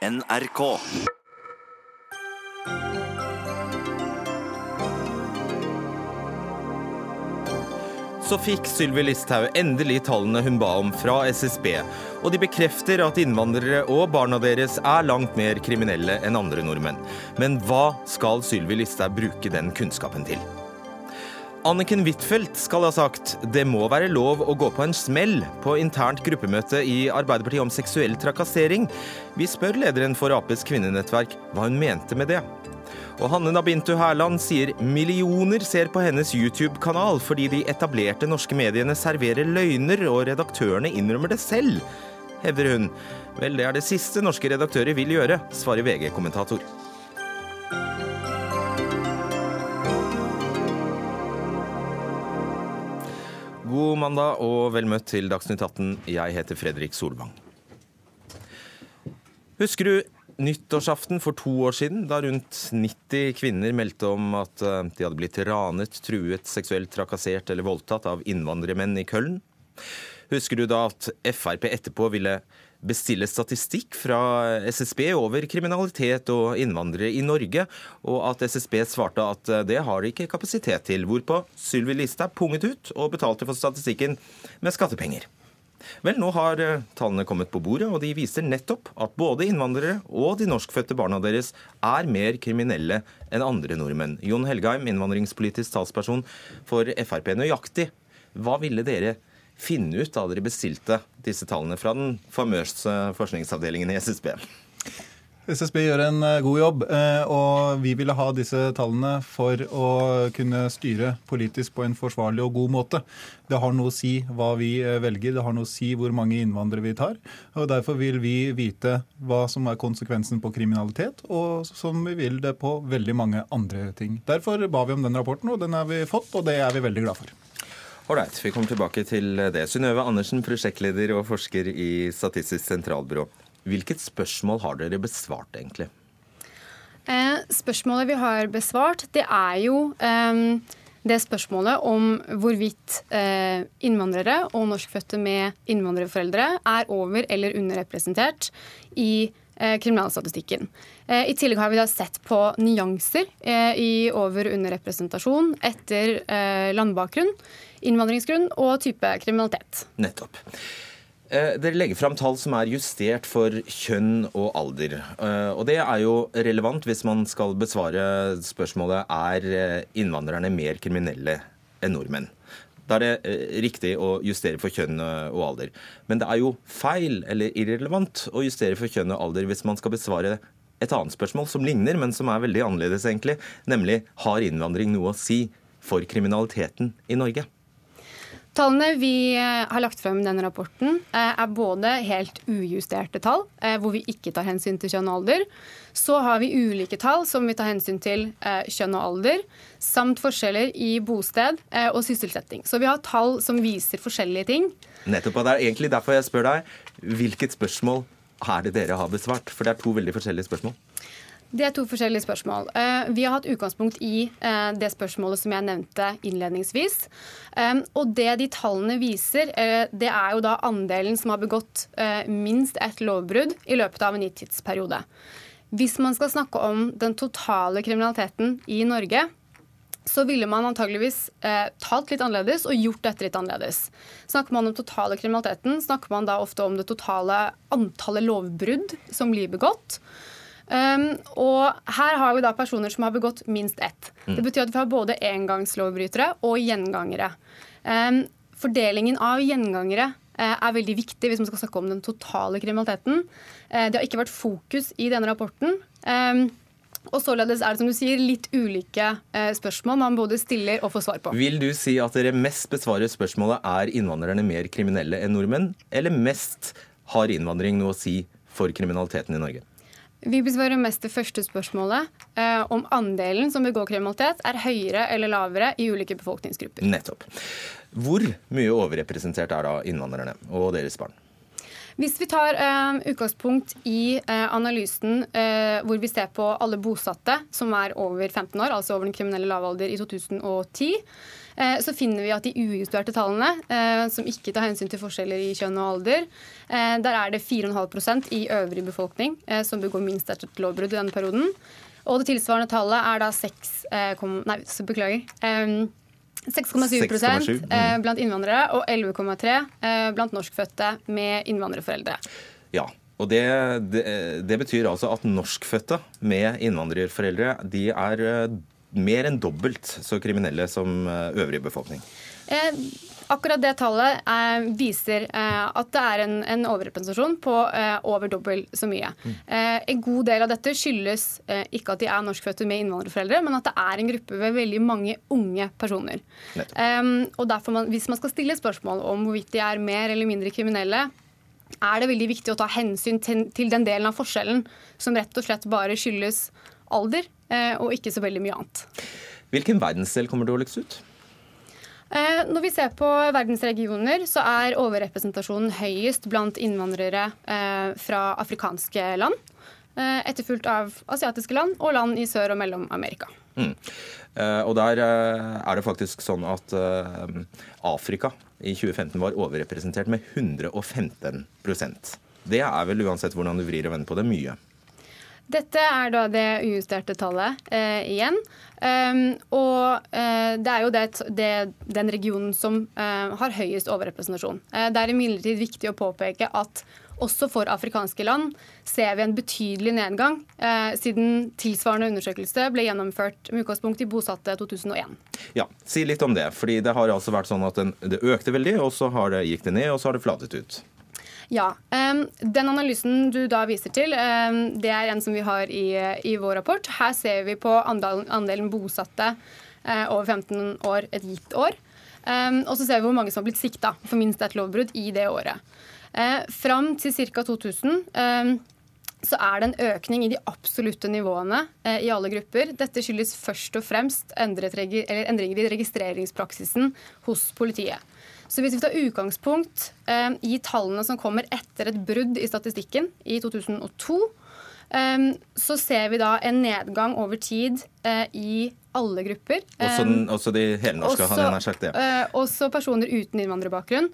NRK. Så fikk Sylvi Listhaug endelig tallene hun ba om fra SSB, og de bekrefter at innvandrere og barna deres er langt mer kriminelle enn andre nordmenn. Men hva skal Sylvi Listhaug bruke den kunnskapen til? Anniken Huitfeldt skal ha sagt det må være lov å gå på en smell på internt gruppemøte i Arbeiderpartiet om seksuell trakassering. Vi spør lederen for Aps kvinnenettverk hva hun mente med det. Og Hanne Nabintu Hærland sier millioner ser på hennes YouTube-kanal fordi de etablerte norske mediene serverer løgner, og redaktørene innrømmer det selv, hevder hun. Vel, det er det siste norske redaktører vil gjøre, svarer VG-kommentator. God mandag og vel møtt til Dagsnytt 18. Jeg heter Fredrik Solvang. Husker du nyttårsaften for to år siden, da rundt 90 kvinner meldte om at eh, de hadde blitt ranet, truet, seksuelt trakassert eller voldtatt av innvandrermenn i Køln? Husker du da at Frp etterpå ville bestille statistikk fra SSB over kriminalitet og innvandrere i Norge, og at SSB svarte at eh, det har de ikke kapasitet til, hvorpå Sylvi Listhaug punget ut og betalte for statistikken med skattepenger. Vel, nå har eh, tallene kommet på bordet, og de viser nettopp at både innvandrere og de norskfødte barna deres er mer kriminelle enn andre nordmenn. Jon Helgheim, innvandringspolitisk talsperson for Frp. Nøyaktig, hva ville dere finne ut da dere bestilte disse tallene fra den famøse forskningsavdelingen i SSB? SSB gjør en eh, god jobb, eh, og vi ville ha disse tallene for å kunne styre politisk på en forsvarlig og god måte. Det har noe å si hva vi eh, velger, det har noe å si hvor mange innvandrere vi tar. og Derfor vil vi vite hva som er konsekvensen på kriminalitet, og som vi vil det på veldig mange andre ting. Derfor ba vi om den rapporten, og den har vi fått, og det er vi veldig glad for. Ålreit, vi kommer tilbake til det. Synnøve Andersen, prosjektleder og forsker i Statistisk sentralbyrå. Hvilket spørsmål har dere besvart, egentlig? Eh, spørsmålet vi har besvart, det er jo eh, det spørsmålet om hvorvidt eh, innvandrere og norskfødte med innvandrerforeldre er over- eller underrepresentert i kriminalstatistikken. Eh, I tillegg har vi da sett på nyanser eh, i over- og underrepresentasjon etter landbakgrunn, innvandringsgrunn og type kriminalitet. Nettopp. Eh, dere legger fram tall som er justert for kjønn og alder. Eh, og det er jo relevant hvis man skal besvare spørsmålet er eh, innvandrerne mer kriminelle enn nordmenn. Da er det riktig å justere for kjønn og alder. Men det er jo feil eller irrelevant å justere for kjønn og alder hvis man skal besvare et annet spørsmål som ligner, men som er veldig annerledes, egentlig. Nemlig har innvandring noe å si for kriminaliteten i Norge? Tallene vi eh, har lagt frem i denne rapporten, eh, er både helt ujusterte tall, eh, hvor vi ikke tar hensyn til kjønn og alder. Så har vi ulike tall som vi tar hensyn til kjønn og alder, samt forskjeller i bosted og sysselsetting. Så vi har tall som viser forskjellige ting. Nettopp, og Det er egentlig derfor jeg spør deg. Hvilket spørsmål er det dere har besvart? For det er to veldig forskjellige spørsmål. Det er to forskjellige spørsmål. Eh, vi har hatt utgangspunkt i eh, det spørsmålet som jeg nevnte innledningsvis. Eh, og det de tallene viser, det er jo da andelen som har begått minst ett lovbrudd i løpet av en gitt tidsperiode. Hvis man skal snakke om den totale kriminaliteten i Norge, så ville man antageligvis eh, talt litt annerledes og gjort dette litt annerledes. Snakker man om totale kriminaliteten, snakker man da ofte om det totale antallet lovbrudd som blir begått. Um, og her har vi da personer som har begått minst ett. Mm. Det betyr at vi har både engangslovbrytere og gjengangere. Um, fordelingen av gjengangere uh, er veldig viktig hvis man skal snakke om den totale kriminaliteten. Uh, det har ikke vært fokus i denne rapporten. Um, og således er det som du sier, litt ulike uh, spørsmål man både stiller og får svar på. Vil du si at dere mest besvarer spørsmålet er innvandrerne mer kriminelle enn nordmenn, eller mest har innvandring noe å si for kriminaliteten i Norge? Vi besvarer mest det første spørsmålet, eh, om andelen som begår kriminalitet er høyere eller lavere i ulike befolkningsgrupper. Nettopp. Hvor mye overrepresentert er da innvandrerne og deres barn? Hvis vi tar eh, utgangspunkt i eh, analysen eh, hvor vi ser på alle bosatte som er over 15 år, altså over den kriminelle lavalder i 2010, så finner vi at de ujusterte tallene, som ikke tar hensyn til forskjeller i kjønn og alder, der er det 4,5% i øvrig befolkning som begår minst et lovbrudd i denne perioden. Og det tilsvarende tallet er da 6, Nei, så beklager. Um, 6,7 eh, mm. blant innvandrere og 11,3 eh, blant norskfødte med innvandrerforeldre. Ja, og det, det, det, betyr altså at norskfødte med innvandrerforeldre de er eh, mer enn dobbelt så kriminelle som øvrig befolkning. Eh, Akkurat det tallet eh, viser eh, at det er en, en overrepresentasjon på eh, over dobbelt så mye. Mm. Eh, en god del av dette skyldes eh, ikke at de er norskfødte med innvandrerforeldre, men at det er en gruppe ved veldig mange unge personer. og derfor man, Hvis man skal stille spørsmål om hvorvidt de er mer eller mindre kriminelle, er det veldig viktig å ta hensyn til, til den delen av forskjellen som rett og slett bare skyldes alder, eh, og ikke så veldig mye annet. Hvilken verdensdel kommer dårligst ut? Eh, når vi ser på verdensregioner, så er overrepresentasjonen høyest blant innvandrere eh, fra afrikanske land. Etterfulgt av asiatiske land og land i Sør- og Mellom-Amerika. Mm. Og der er det faktisk sånn at Afrika i 2015 var overrepresentert med 115% Det er vel uansett hvordan du vrir og vender på det, mye. Dette er da det ujusterte tallet eh, igjen. Um, og eh, det er jo det, det, den regionen som eh, har høyest overrepresentasjon. Uh, det er imidlertid viktig å påpeke at også for afrikanske land ser vi en betydelig nedgang siden tilsvarende undersøkelse ble gjennomført med utgangspunkt i bosatte 2001. Ja, Si litt om det. fordi Det har altså vært sånn at den, det økte veldig, og så har det, gikk det ned, og så har det flatet ut. Ja. Den analysen du da viser til, det er en som vi har i, i vår rapport. Her ser vi på andelen, andelen bosatte eh, over 15 år et gitt år. Og så ser vi hvor mange som har blitt sikta for minst et lovbrudd i det året. Eh, fram til ca. 2000 så er det en økning i de absolutte nivåene eh, i alle grupper. Dette skyldes først og fremst endringer i registreringspraksisen hos politiet. Så hvis vi tar utgangspunkt eh, i tallene som kommer etter et brudd i statistikken i 2002, eh, så ser vi da en nedgang over tid eh, i alle grupper. Også, den, også de helnorske, også, han har sagt det. Ja. også personer uten innvandrerbakgrunn.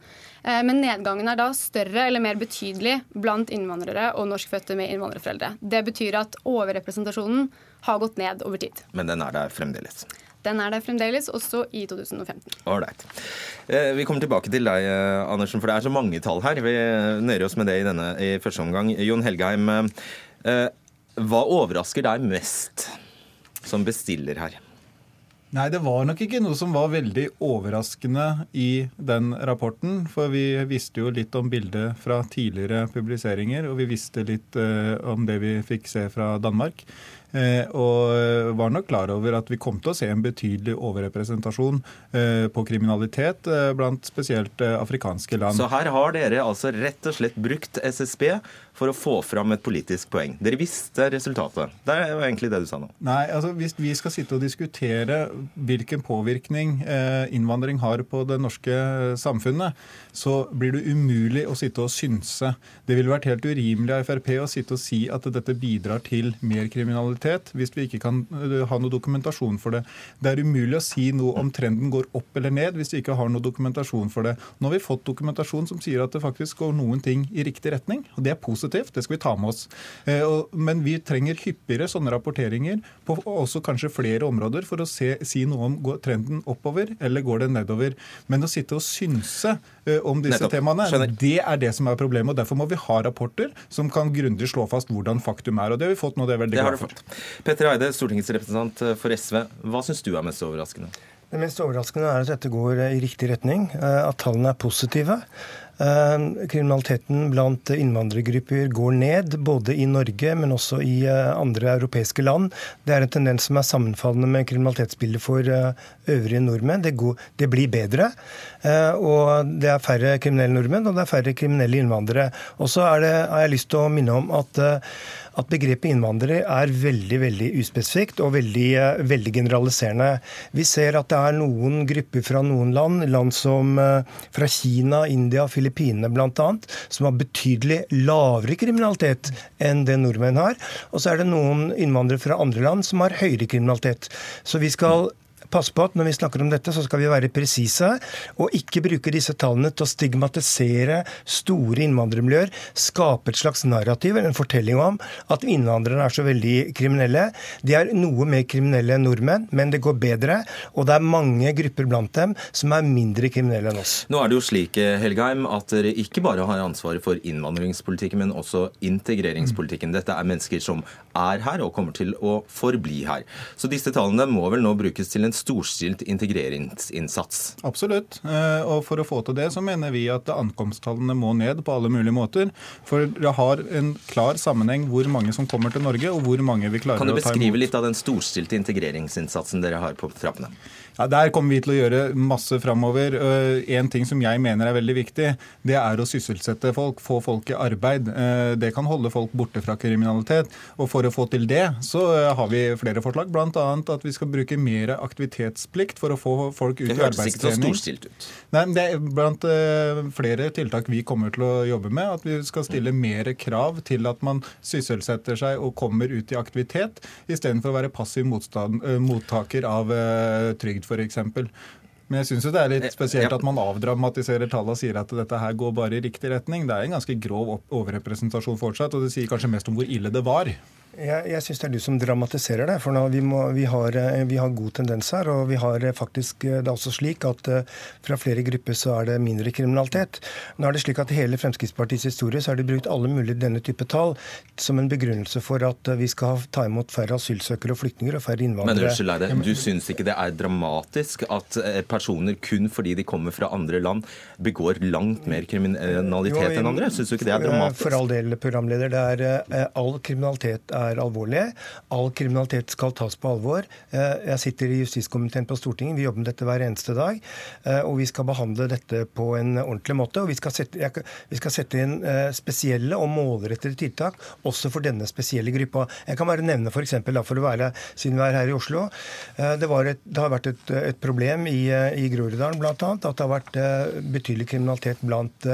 Men nedgangen er da større eller mer betydelig blant innvandrere og norskfødte med innvandrerforeldre. Det betyr at overrepresentasjonen har gått ned over tid. Men den er der fremdeles? Den er der fremdeles, også i 2015. Ålreit. Eh, vi kommer tilbake til deg, eh, Andersen, for det er så mange tall her. Vi nøyer oss med det i, denne, i første omgang. Jon Helgheim, eh, hva overrasker deg mest som bestiller her? Nei, det var nok ikke noe som var veldig overraskende i den rapporten. For vi visste jo litt om bildet fra tidligere publiseringer, og vi visste litt om det vi fikk se fra Danmark. Eh, og var nok klar over at vi kom til å se en betydelig overrepresentasjon eh, på kriminalitet eh, blant spesielt afrikanske land. Så her har dere altså rett og slett brukt SSB for å få fram et politisk poeng. Dere visste resultatet. Det er jo egentlig det du sa nå. Nei, altså Hvis vi skal sitte og diskutere hvilken påvirkning innvandring har på det norske samfunnet, så blir det umulig å sitte og synse. Det ville vært helt urimelig av Frp å sitte og si at dette bidrar til mer kriminalitet kriminalitet hvis vi ikke kan eh, ha noe dokumentasjon for det. Det er umulig å si noe om trenden går opp eller ned hvis vi ikke har noe dokumentasjon for det. Nå har vi fått dokumentasjon som sier at det faktisk går noen ting i riktig retning. og Det er positivt, det skal vi ta med oss. Eh, men vi trenger hyppigere sånne rapporteringer på også kanskje flere områder for å se, si noe om går trenden oppover eller går det nedover. Men å sitte og synse eh, om disse Nettopp. temaene, Skjønner. det er det som er problemet. og Derfor må vi ha rapporter som kan grundig slå fast hvordan faktum er. og Det har vi fått nå, det er veldig glad for. Petter Eide, stortingsrepresentant for SV. Hva syns du er mest overraskende? Det mest overraskende er at dette går i riktig retning, eh, at tallene er positive. Eh, kriminaliteten blant innvandrergrupper går ned, både i Norge, men også i eh, andre europeiske land. Det er en tendens som er sammenfallende med kriminalitetsbildet for øvrige nordmenn. Det, går, det blir bedre. Og det er færre kriminelle nordmenn, og det er færre kriminelle innvandrere. Og så har jeg lyst til å minne om at at begrepet innvandrer er veldig veldig uspesifikt og veldig, eh, veldig generaliserende. Vi ser at det er noen grupper fra noen land, land som fra Kina, India, Filippinene bl.a., som har betydelig lavere kriminalitet enn det nordmenn har. Og så er det noen innvandrere fra andre land som har høyere kriminalitet. Så vi skal passe på at når vi snakker om dette, så skal vi være presise og ikke bruke disse tallene til å stigmatisere store innvandrermiljøer, skape et slags narrativ eller en fortelling om at innvandrere er så veldig kriminelle. De er noe mer kriminelle enn nordmenn, men det går bedre. Og det er mange grupper blant dem som er mindre kriminelle enn oss. Nå er det jo slik Helgheim, at dere ikke bare har ansvaret for innvandringspolitikken, men også integreringspolitikken. Dette er mennesker som er her og kommer til å forbli her. Så disse tallene må vel nå brukes til en storstilt integreringsinnsats? Absolutt. Eh, og for å få til det, så mener vi at ankomsttallene må ned på alle mulige måter. For det har en klar sammenheng hvor mange som kommer til Norge, og hvor mange vi klarer å ta imot. Kan du beskrive litt av den storstilte integreringsinnsatsen dere har på trappene? Ja, Der kommer vi til å gjøre masse framover. En ting som jeg mener er veldig viktig, det er å sysselsette folk, få folk i arbeid. Eh, det kan holde folk borte fra kriminalitet. Og for å få til det, så eh, har vi flere forslag. Bl.a. at vi skal bruke mer aktivitetsplikt for å få folk ut i arbeidstrening. Det hørtes ikke så storstilt ut. Nei, men Det er blant eh, flere tiltak vi kommer til å jobbe med. At vi skal stille mer krav til at man sysselsetter seg og kommer ut i aktivitet, istedenfor å være passiv motstand, mottaker av trygd f.eks. Men jeg syns det er litt eh, spesielt at man avdramatiserer tallet og sier at dette her går bare i riktig retning. Det er en ganske grov overrepresentasjon fortsatt, og det sier kanskje mest om hvor ille det var. Jeg, jeg syns det er du som dramatiserer det. For nå, vi, må, vi, har, eh, vi, har, god tendens her. Og vi har eh, faktisk eh, det er også slik at fra flere grupper så er det mindre kriminalitet. Nå er det slik at I hele Fremskrittspartiets historie så har de brukt alle mulige denne type tall som en begrunnelse for at vi skal ta imot færre asylsøkere og flyktninger og færre innvandrere. Men unnskyld deg, Du syns ikke det er dramatisk at personer kun fordi de kommer fra andre land, begår langt mer kriminalitet enn andre? Syns du ikke det er dramatisk? For all del, programleder. Det er all kriminalitet er er alvorlige. All kriminalitet skal tas på alvor. Eh, jeg sitter i justiskomiteen på Stortinget. Vi jobber med dette hver eneste dag. Eh, og vi skal behandle dette på en ordentlig måte. Og vi skal sette, vi skal sette inn eh, spesielle og målrettede tiltak også for denne spesielle gruppa. Jeg kan bare nevne f.eks. for å være, siden vi er her i Oslo. Det, et, det har vært et, et problem i, i Groruddalen bl.a. at det har vært betydelig kriminalitet blant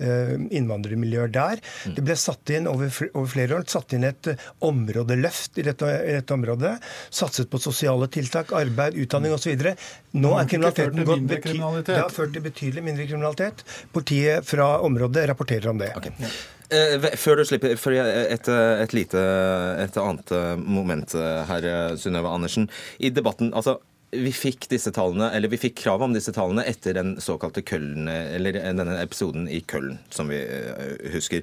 innvandrermiljøer der. Mm. Det ble satt inn over, over flere år satt inn et områdeløft i dette, i dette området. Satset på sosiale tiltak, arbeid, utdanning osv. Nå er kriminaliteten gått kriminalitet. Det har ført til betydelig mindre kriminalitet. Politiet fra området rapporterer om det. Okay. Eh, før du slipper, for et, et, lite, et annet moment her, Synnøve Andersen. I debatten, altså vi fikk disse tallene, eller vi fikk krav om disse tallene etter den såkalte Køln, eller denne episoden i Køln, som vi eh, husker.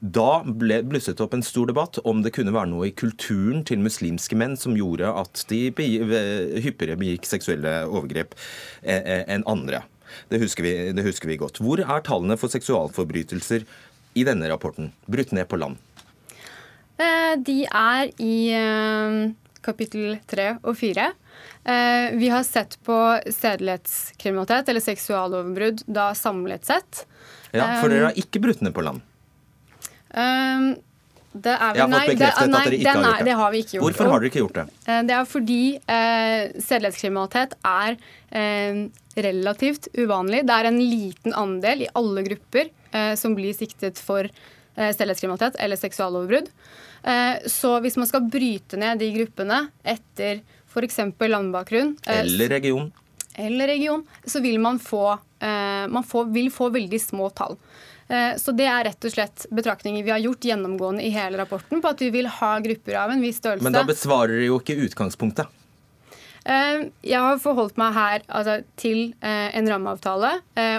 Da ble blusset opp en stor debatt om det kunne være noe i kulturen til muslimske menn som gjorde at de hyppigere begikk seksuelle overgrep eh, eh, enn andre. Det husker, vi, det husker vi godt. Hvor er tallene for seksualforbrytelser i denne rapporten, brutt ned på land? De er i kapittel tre og fire. Eh, vi har sett på sedelighetskriminalitet eller seksuallovbrudd da samlet sett. Ja, For dere har eh, ikke brutt ned på land? Um, det er vel, nei, det, nei, det, har gjort det. har vi ikke gjort. Hvorfor har dere ikke gjort det? Det er fordi eh, sedelighetskriminalitet er eh, relativt uvanlig. Det er en liten andel i alle grupper eh, som blir siktet for eh, sedelighetskriminalitet eller seksuallovbrudd. Eh, så hvis man skal bryte ned de gruppene etter f.eks. landbakgrunn eh, Eller region. Eller region, så vil man få, eh, man få, vil få veldig små tall. Så det er rett og slett betraktninger vi har gjort gjennomgående i hele rapporten på at vi vil ha grupper av en viss størrelse. Men da besvarer dere jo ikke utgangspunktet. Jeg har forholdt meg her altså, til en rammeavtale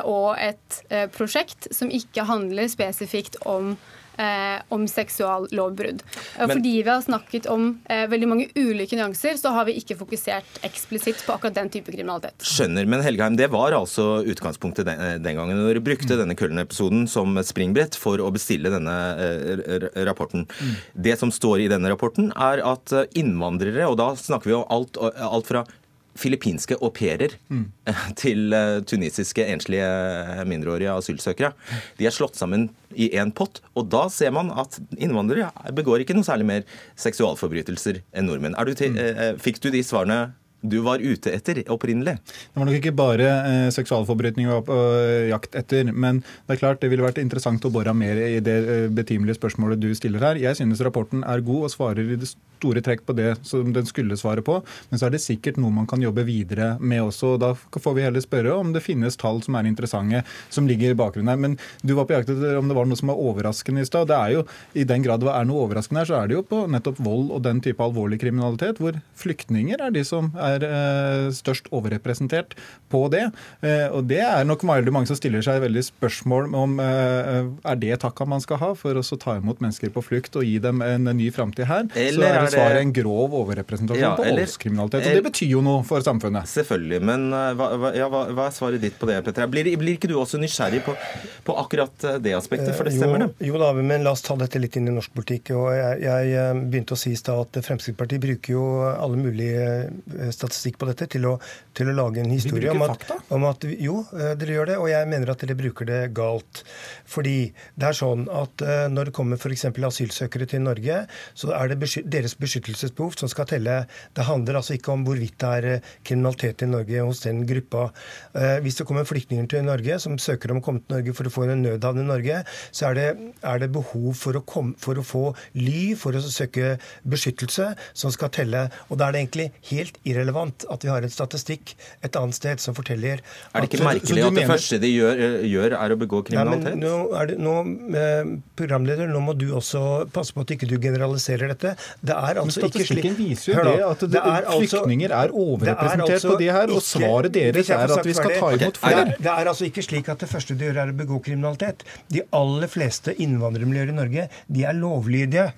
og et prosjekt som ikke handler spesifikt om om seksuallovbrudd. Men, Fordi vi har snakket om eh, veldig mange ulike nyanser, så har vi ikke fokusert eksplisitt på akkurat den type kriminalitet. Skjønner, men Helgheim, det var altså utgangspunktet den, eh, den gangen. Når dere brukte mm. denne Køllen-episoden som springbrett for å bestille denne eh, rapporten. Mm. Det som står i denne rapporten, er at eh, innvandrere, og da snakker vi om alt, alt fra filippinske au pairer mm. til tunisiske enslige mindreårige asylsøkere. De er slått sammen i én pott, og da ser man at innvandrere begår ikke noe særlig mer seksualforbrytelser enn nordmenn. Du mm. Fikk du de svarene du var ute etter opprinnelig? Det var nok ikke bare eh, seksualforbrytning på eh, jakt etter. Men det er klart det ville vært interessant å bore mer i det øh, betimelige spørsmålet du stiller her. Jeg synes rapporten er god og svarer i det store trekk på det som den skulle svare på. Men så er det sikkert noe man kan jobbe videre med også. og Da får vi heller spørre om det finnes tall som er interessante, som ligger i bakgrunnen her. Men du var på jakt etter om det var noe som var overraskende i stad. Det er jo, I den grad det er noe overraskende her, så er det jo på nettopp vold og den type alvorlig kriminalitet, hvor flyktninger er de som er eh, størst overrepresentert på det. Eh, og det er nok veldig mange som stiller seg veldig spørsmål om eh, er det takka man skal ha for å ta imot mennesker på flukt og gi dem en ny framtid her. Eller er det svaret en grov overrepresentasjon ja, på voldskriminalitet. Og det betyr jo noe for samfunnet. Selvfølgelig. Men hva, ja, hva, hva er svaret ditt på det, Petter? Blir, blir, ikke du også nysgjerrig på, på, akkurat det aspektet? For det stemmer, det? Jo, jo da, men la oss ta dette litt inn i norsk politikk. og Jeg, jeg begynte å si i stad at Fremskrittspartiet bruker jo alle mulige statistikk på dette til å, til å lage en historie om at, om at, Jo, eh, dere gjør det, og jeg mener at dere bruker det galt. Fordi det er sånn at eh, når det kommer f.eks. asylsøkere til Norge, så er det deres beskyttelsesbehov som skal telle. Det handler altså ikke om hvorvidt det er eh, kriminalitet i Norge hos den gruppa. Hvis det kommer flyktninger til Norge som søker om å komme til Norge for å få en nødhavn i Norge, så er det, er det behov for å, komme, for å få ly, for å søke beskyttelse, som skal telle. Og da er det egentlig helt irrelevant at vi har en statistikk et annet sted som forteller Er det ikke merkelig at det mener... første de gjør, eh, gjør, er å begå kriminalitet? Ja, men nå det, nå, eh, programleder, nå må du også passe på at ikke du generaliserer dette. Det er altså ikke slik Statistikken viser jo det, at det, det er altså, flyktninger er overrepresentert altså på det her, og svaret deres er at vi skal ta imot flere. Det, det er altså ikke slik at det første du gjør, er å begå kriminalitet. De aller fleste innvandrermiljøer i Norge, de er lovlydige.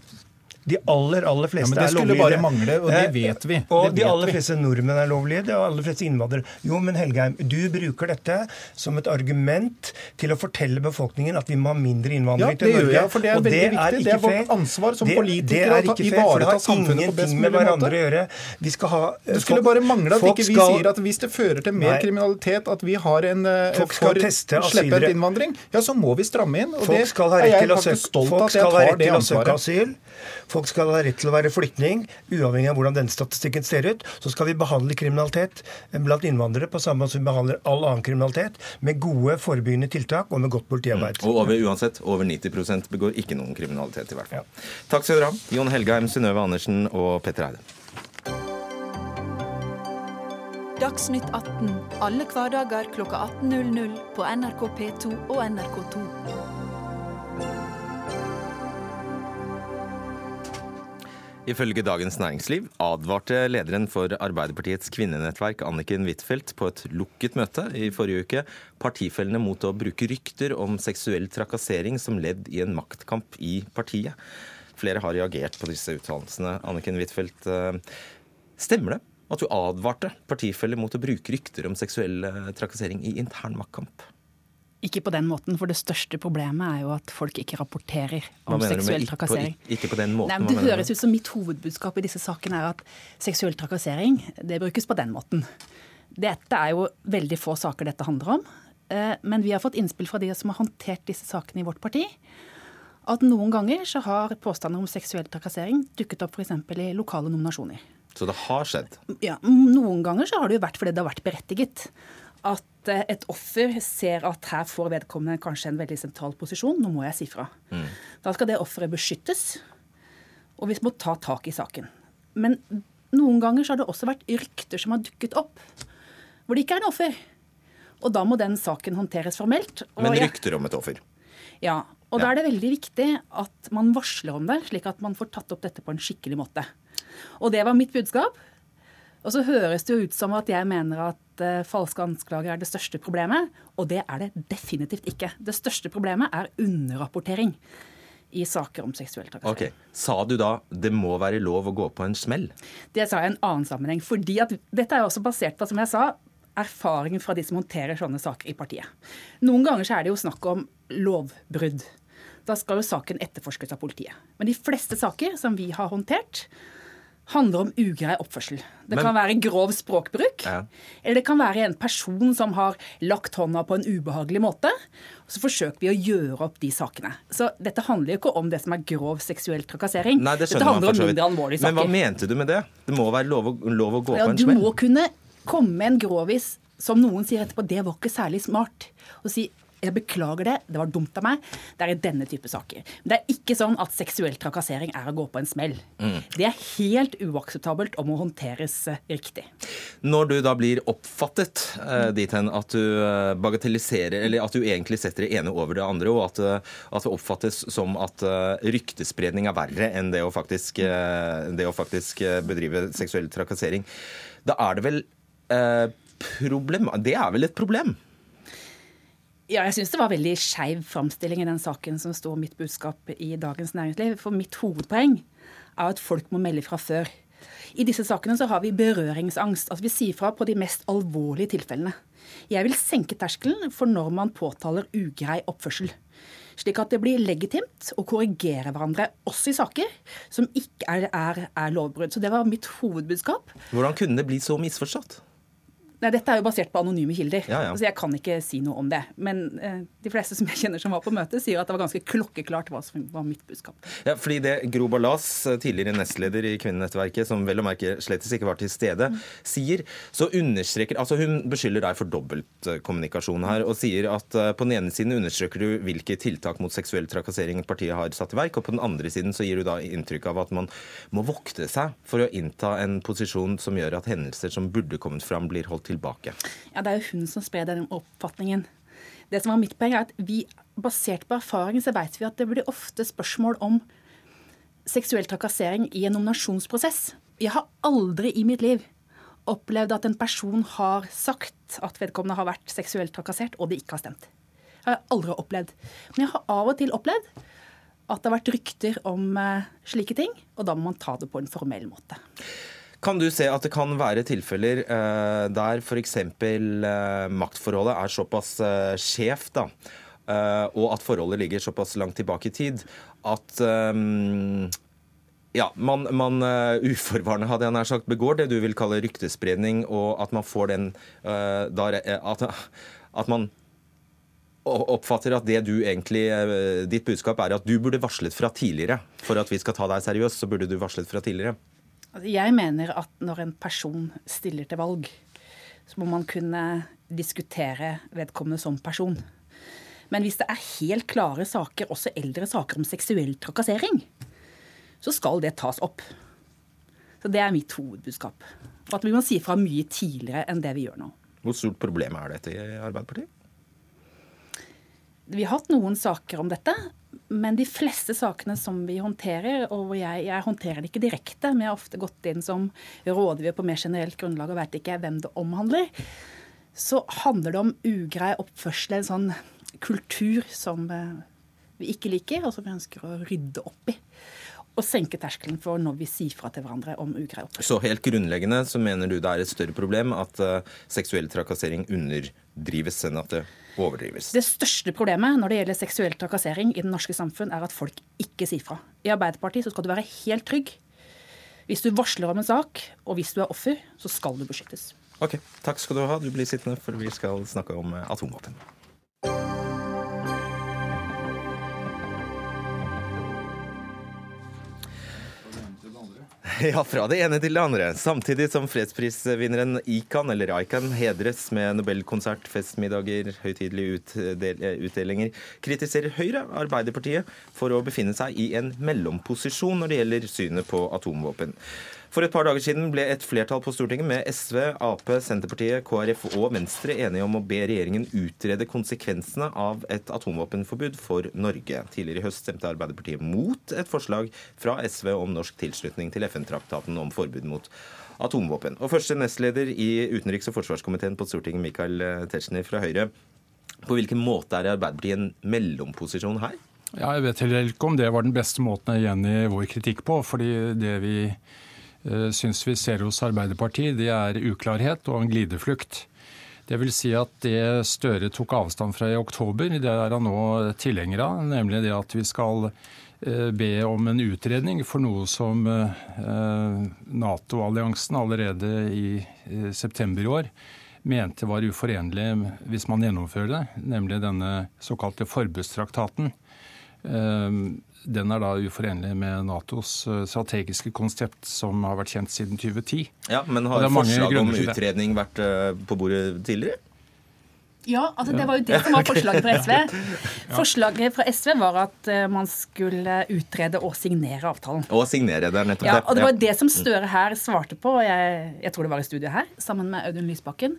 De aller aller fleste ja, er lovlydige. Det skulle bare mangle, og det eh, vet vi. Og det de aller fleste nordmenn er lovlydige, de aller fleste innvandrere. Jo, men Helgeheim, du bruker dette som et argument til å fortelle befolkningen at vi må ha mindre innvandring til Norge. Ja, for det er og veldig det er viktig. Det er vårt ansvar som det, politikere å ivareta samfunnet på best mulig måte. Vi skal ha, det skulle folk, bare mangle at ikke vi skal, sier at hvis det fører til mer nei, kriminalitet, at vi har en uh, for slepphendt innvandring, ja, så må vi stramme inn. Og folk folk skal ha rett til å søke asyl. Folk skal ha rett til å være flyktning, uavhengig av hvordan denne statistikken ser ut. Så skal vi behandle kriminalitet blant innvandrere på samme måte som vi behandler all annen kriminalitet, med gode forebyggende tiltak og med godt politiarbeid. Mm. Og over, uansett, over 90% begår ikke noen kriminalitet, i hvert fall. Ja. Takk skal dere ha, Jon Helgheim, Synnøve Andersen og Petter Eide. Dagsnytt 18 alle hverdager kl 18.00 på NRK P2 og NRK2. Ifølge Dagens Næringsliv advarte lederen for Arbeiderpartiets kvinnenettverk Anniken Huitfeldt på et lukket møte i forrige uke partifellene mot å bruke rykter om seksuell trakassering som ledd i en maktkamp i partiet. Flere har reagert på disse uttalelsene. Anniken Huitfeldt, eh, stemmer det at du advarte partifeller mot å bruke rykter om seksuell eh, trakassering i intern maktkamp? Ikke på den måten, for det største problemet er jo at folk ikke rapporterer om seksuell trakassering. På, ikke på den måten? Nei, det høres ut som mitt hovedbudskap i disse sakene er at seksuell trakassering, det brukes på den måten. Dette er jo veldig få saker dette handler om. Eh, men vi har fått innspill fra de som har håndtert disse sakene i vårt parti. At noen ganger så har påstander om seksuell trakassering dukket opp f.eks. i lokale nominasjoner. Så det har skjedd? Ja, Noen ganger så har det jo vært fordi det har vært berettiget at eh, et offer ser at her får vedkommende kanskje en veldig sentral posisjon, nå må jeg si fra. Mm. Da skal det offeret beskyttes, og vi må ta tak i saken. Men noen ganger så har det også vært rykter som har dukket opp, hvor det ikke er en offer. Og da må den saken håndteres formelt. Men rykter om et offer? Ja. Og ja. da er det veldig viktig at man varsler om det, slik at man får tatt opp dette på en skikkelig måte. Og det var mitt budskap. Og så høres det jo ut som at jeg mener at uh, falske anklager er det største problemet, og det er det definitivt ikke. Det største problemet er underrapportering i saker om seksuell trakassering. Okay. Sa du da det må være lov å gå på en smell? Det sa jeg i en annen sammenheng. fordi at Dette er også basert på, som jeg sa, erfaringen fra de som håndterer sånne saker i partiet. Noen ganger så er det jo snakk om lovbrudd. Da skal jo saken etterforskes av politiet. Men de fleste saker som vi har håndtert, handler om ugrei oppførsel. Det Men- kan være grov språkbruk. Ja. Eller det kan være en person som har lagt hånda på en ubehagelig måte. og Så forsøker vi å gjøre opp de sakene. Så dette handler jo ikke om det som er grov seksuell trakassering. Nei, det dette handler om mindre alvorlige Men hva mente du med det? Det må være lov å, lov å gå Ja, på en du må kunne komme med en grovis som noen sier etterpå det var ikke særlig smart. Å si jeg beklager det, det var dumt av meg. Det er i denne type saker. Men det er ikke sånn at seksuell trakassering er å gå på en smell. Mm. Det er helt uakseptabelt og må håndteres eh, riktig. Når du da blir oppfattet eh, dit hen at du eh, bagatelliserer, eller at du egentlig setter det ene over det andre, og at, eh, at det oppfattes som at ryktespredning er verre enn det å faktisk, det å faktisk bedrive seksuell trakassering, da er det vel eh, problem Det er vel et problem? Ja, jeg syns det var veldig skeiv framstilling i den saken som står mitt budskap i Dagens Næringsliv. For mitt hovedpoeng er at folk må melde fra før. I disse sakene så har vi berøringsangst. Altså Vi sier fra på de mest alvorlige tilfellene. Jeg vil senke terskelen for når man påtaler ugrei oppførsel. Slik at det blir legitimt å korrigere hverandre, også i saker som ikke er, er, er lovbrudd. Så det var mitt hovedbudskap. Hvordan kunne det bli så misforstått? Nei, Dette er jo basert på anonyme kilder, Ja, ja. så jeg kan ikke si noe om det. Men eh, de fleste som jeg kjenner som var på møtet, sier at det var ganske klokkeklart hva som var mitt budskap. Ja, fordi det Gro Ballas, tidligere nestleder i Kvinnenettverket, som vel å merke slett ikke var til stede, sier, så understreker Altså hun beskylder deg for dobbeltkommunikasjon her, og sier at eh, på den ene siden understreker du hvilke tiltak mot seksuell trakassering partiet har satt i verk, og på den andre siden så gir du da inntrykk av at man må vokte seg for å innta en posisjon som gjør at hendelser som burde kommet fram, blir holdt tilbake. Ja, Det er jo hun som sprer den oppfatningen. Det som var mitt poeng er at vi, Basert på erfaring så vet vi at det blir ofte spørsmål om seksuell trakassering i en nominasjonsprosess. Jeg har aldri i mitt liv opplevd at en person har sagt at vedkommende har vært seksuelt trakassert, og det ikke har stemt. Jeg har aldri opplevd. Men jeg har av og til opplevd at det har vært rykter om eh, slike ting, og da må man ta det på en formell måte. Kan du se at det kan være tilfeller uh, der f.eks. Uh, maktforholdet er såpass uh, skjevt, eh, og at forholdet ligger såpass langt tilbake i tid, at eh, ja, man, man uh, uforvarende hadde jeg nær sagt, begår det du vil kalle ryktespredning, og at man får den uh, da, eh, at, at man oppfatter at det du egentlig, eh, ditt budskap er at du burde varslet fra tidligere. For at vi skal ta deg seriøst, så burde du varslet fra tidligere. Altså, Jeg mener at når en person stiller til valg, så må man kunne diskutere vedkommende som person. Men hvis det er helt klare saker, også eldre saker om seksuell trakassering, så skal det tas opp. Så det er mitt hovedbudskap. Og at vi må si fra mye tidligere enn det vi gjør nå. Hvor stort problem er dette i Arbeiderpartiet? Vi har hatt noen saker om dette, men de fleste sakene som vi håndterer, og jeg, jeg håndterer det ikke direkte, men jeg har ofte gått inn som rådgiver på mer generelt grunnlag og vet ikke hvem det omhandler, så handler det om ugrei oppførsel, en sånn kultur som eh, vi ikke liker, og som vi ønsker å rydde opp i. Og senke terskelen for når vi sier fra til hverandre om ugrei oppførsel. Så helt grunnleggende så mener du det er et større problem at uh, seksuell trakassering underdrives enn at det overdrives? Det største problemet når det gjelder seksuell trakassering i det norske samfunn, er at folk ikke sier fra. I Arbeiderpartiet så skal du være helt trygg. Hvis du varsler om en sak, og hvis du er offer, så skal du beskyttes. Ok, takk skal du ha. Du blir sittende, for vi skal snakke om eh, atomvåpen. Ja, fra det ene til det andre. Samtidig som fredsprisvinneren Ikan, eller Aikan, hedres med Nobelkonsert, festmiddager, høytidelige utdel utdelinger, kritiserer Høyre Arbeiderpartiet for å befinne seg i en mellomposisjon når det gjelder synet på atomvåpen. For et par dager siden ble et flertall på Stortinget med SV, Ap, Senterpartiet, KrF og Venstre enige om å be regjeringen utrede konsekvensene av et atomvåpenforbud for Norge. Tidligere i høst stemte Arbeiderpartiet mot et forslag fra SV om norsk tilslutning til FN-traktaten om forbud mot atomvåpen. Og første nestleder i utenriks- og forsvarskomiteen på Stortinget, Michael Tetzschner fra Høyre. På hvilken måte er Arbeiderpartiet en mellomposisjon her? Ja, jeg vet heller ikke om det var den beste måten å gjengi vår kritikk på. fordi det vi syns vi ser hos Arbeiderpartiet, det er uklarhet og en glideflukt. Det vil si at det Støre tok avstand fra i oktober, det er han nå tilhenger av. Nemlig det at vi skal be om en utredning for noe som Nato-alliansen allerede i september i år mente var uforenlig hvis man gjennomfører det, nemlig denne såkalte forbudstraktaten. Den er da uforenlig med Natos strategiske konsept, som har vært kjent siden 2010. Ja, Men har forslag om utredning vært på bordet tidligere? Ja, altså det var jo det som var forslaget fra SV. Forslaget fra SV var at eh, man skulle utrede og signere avtalen. Og signere, det er nettopp ja, Og det var det som Støre her svarte på, jeg, jeg tror det var i studio her, sammen med Audun Lysbakken.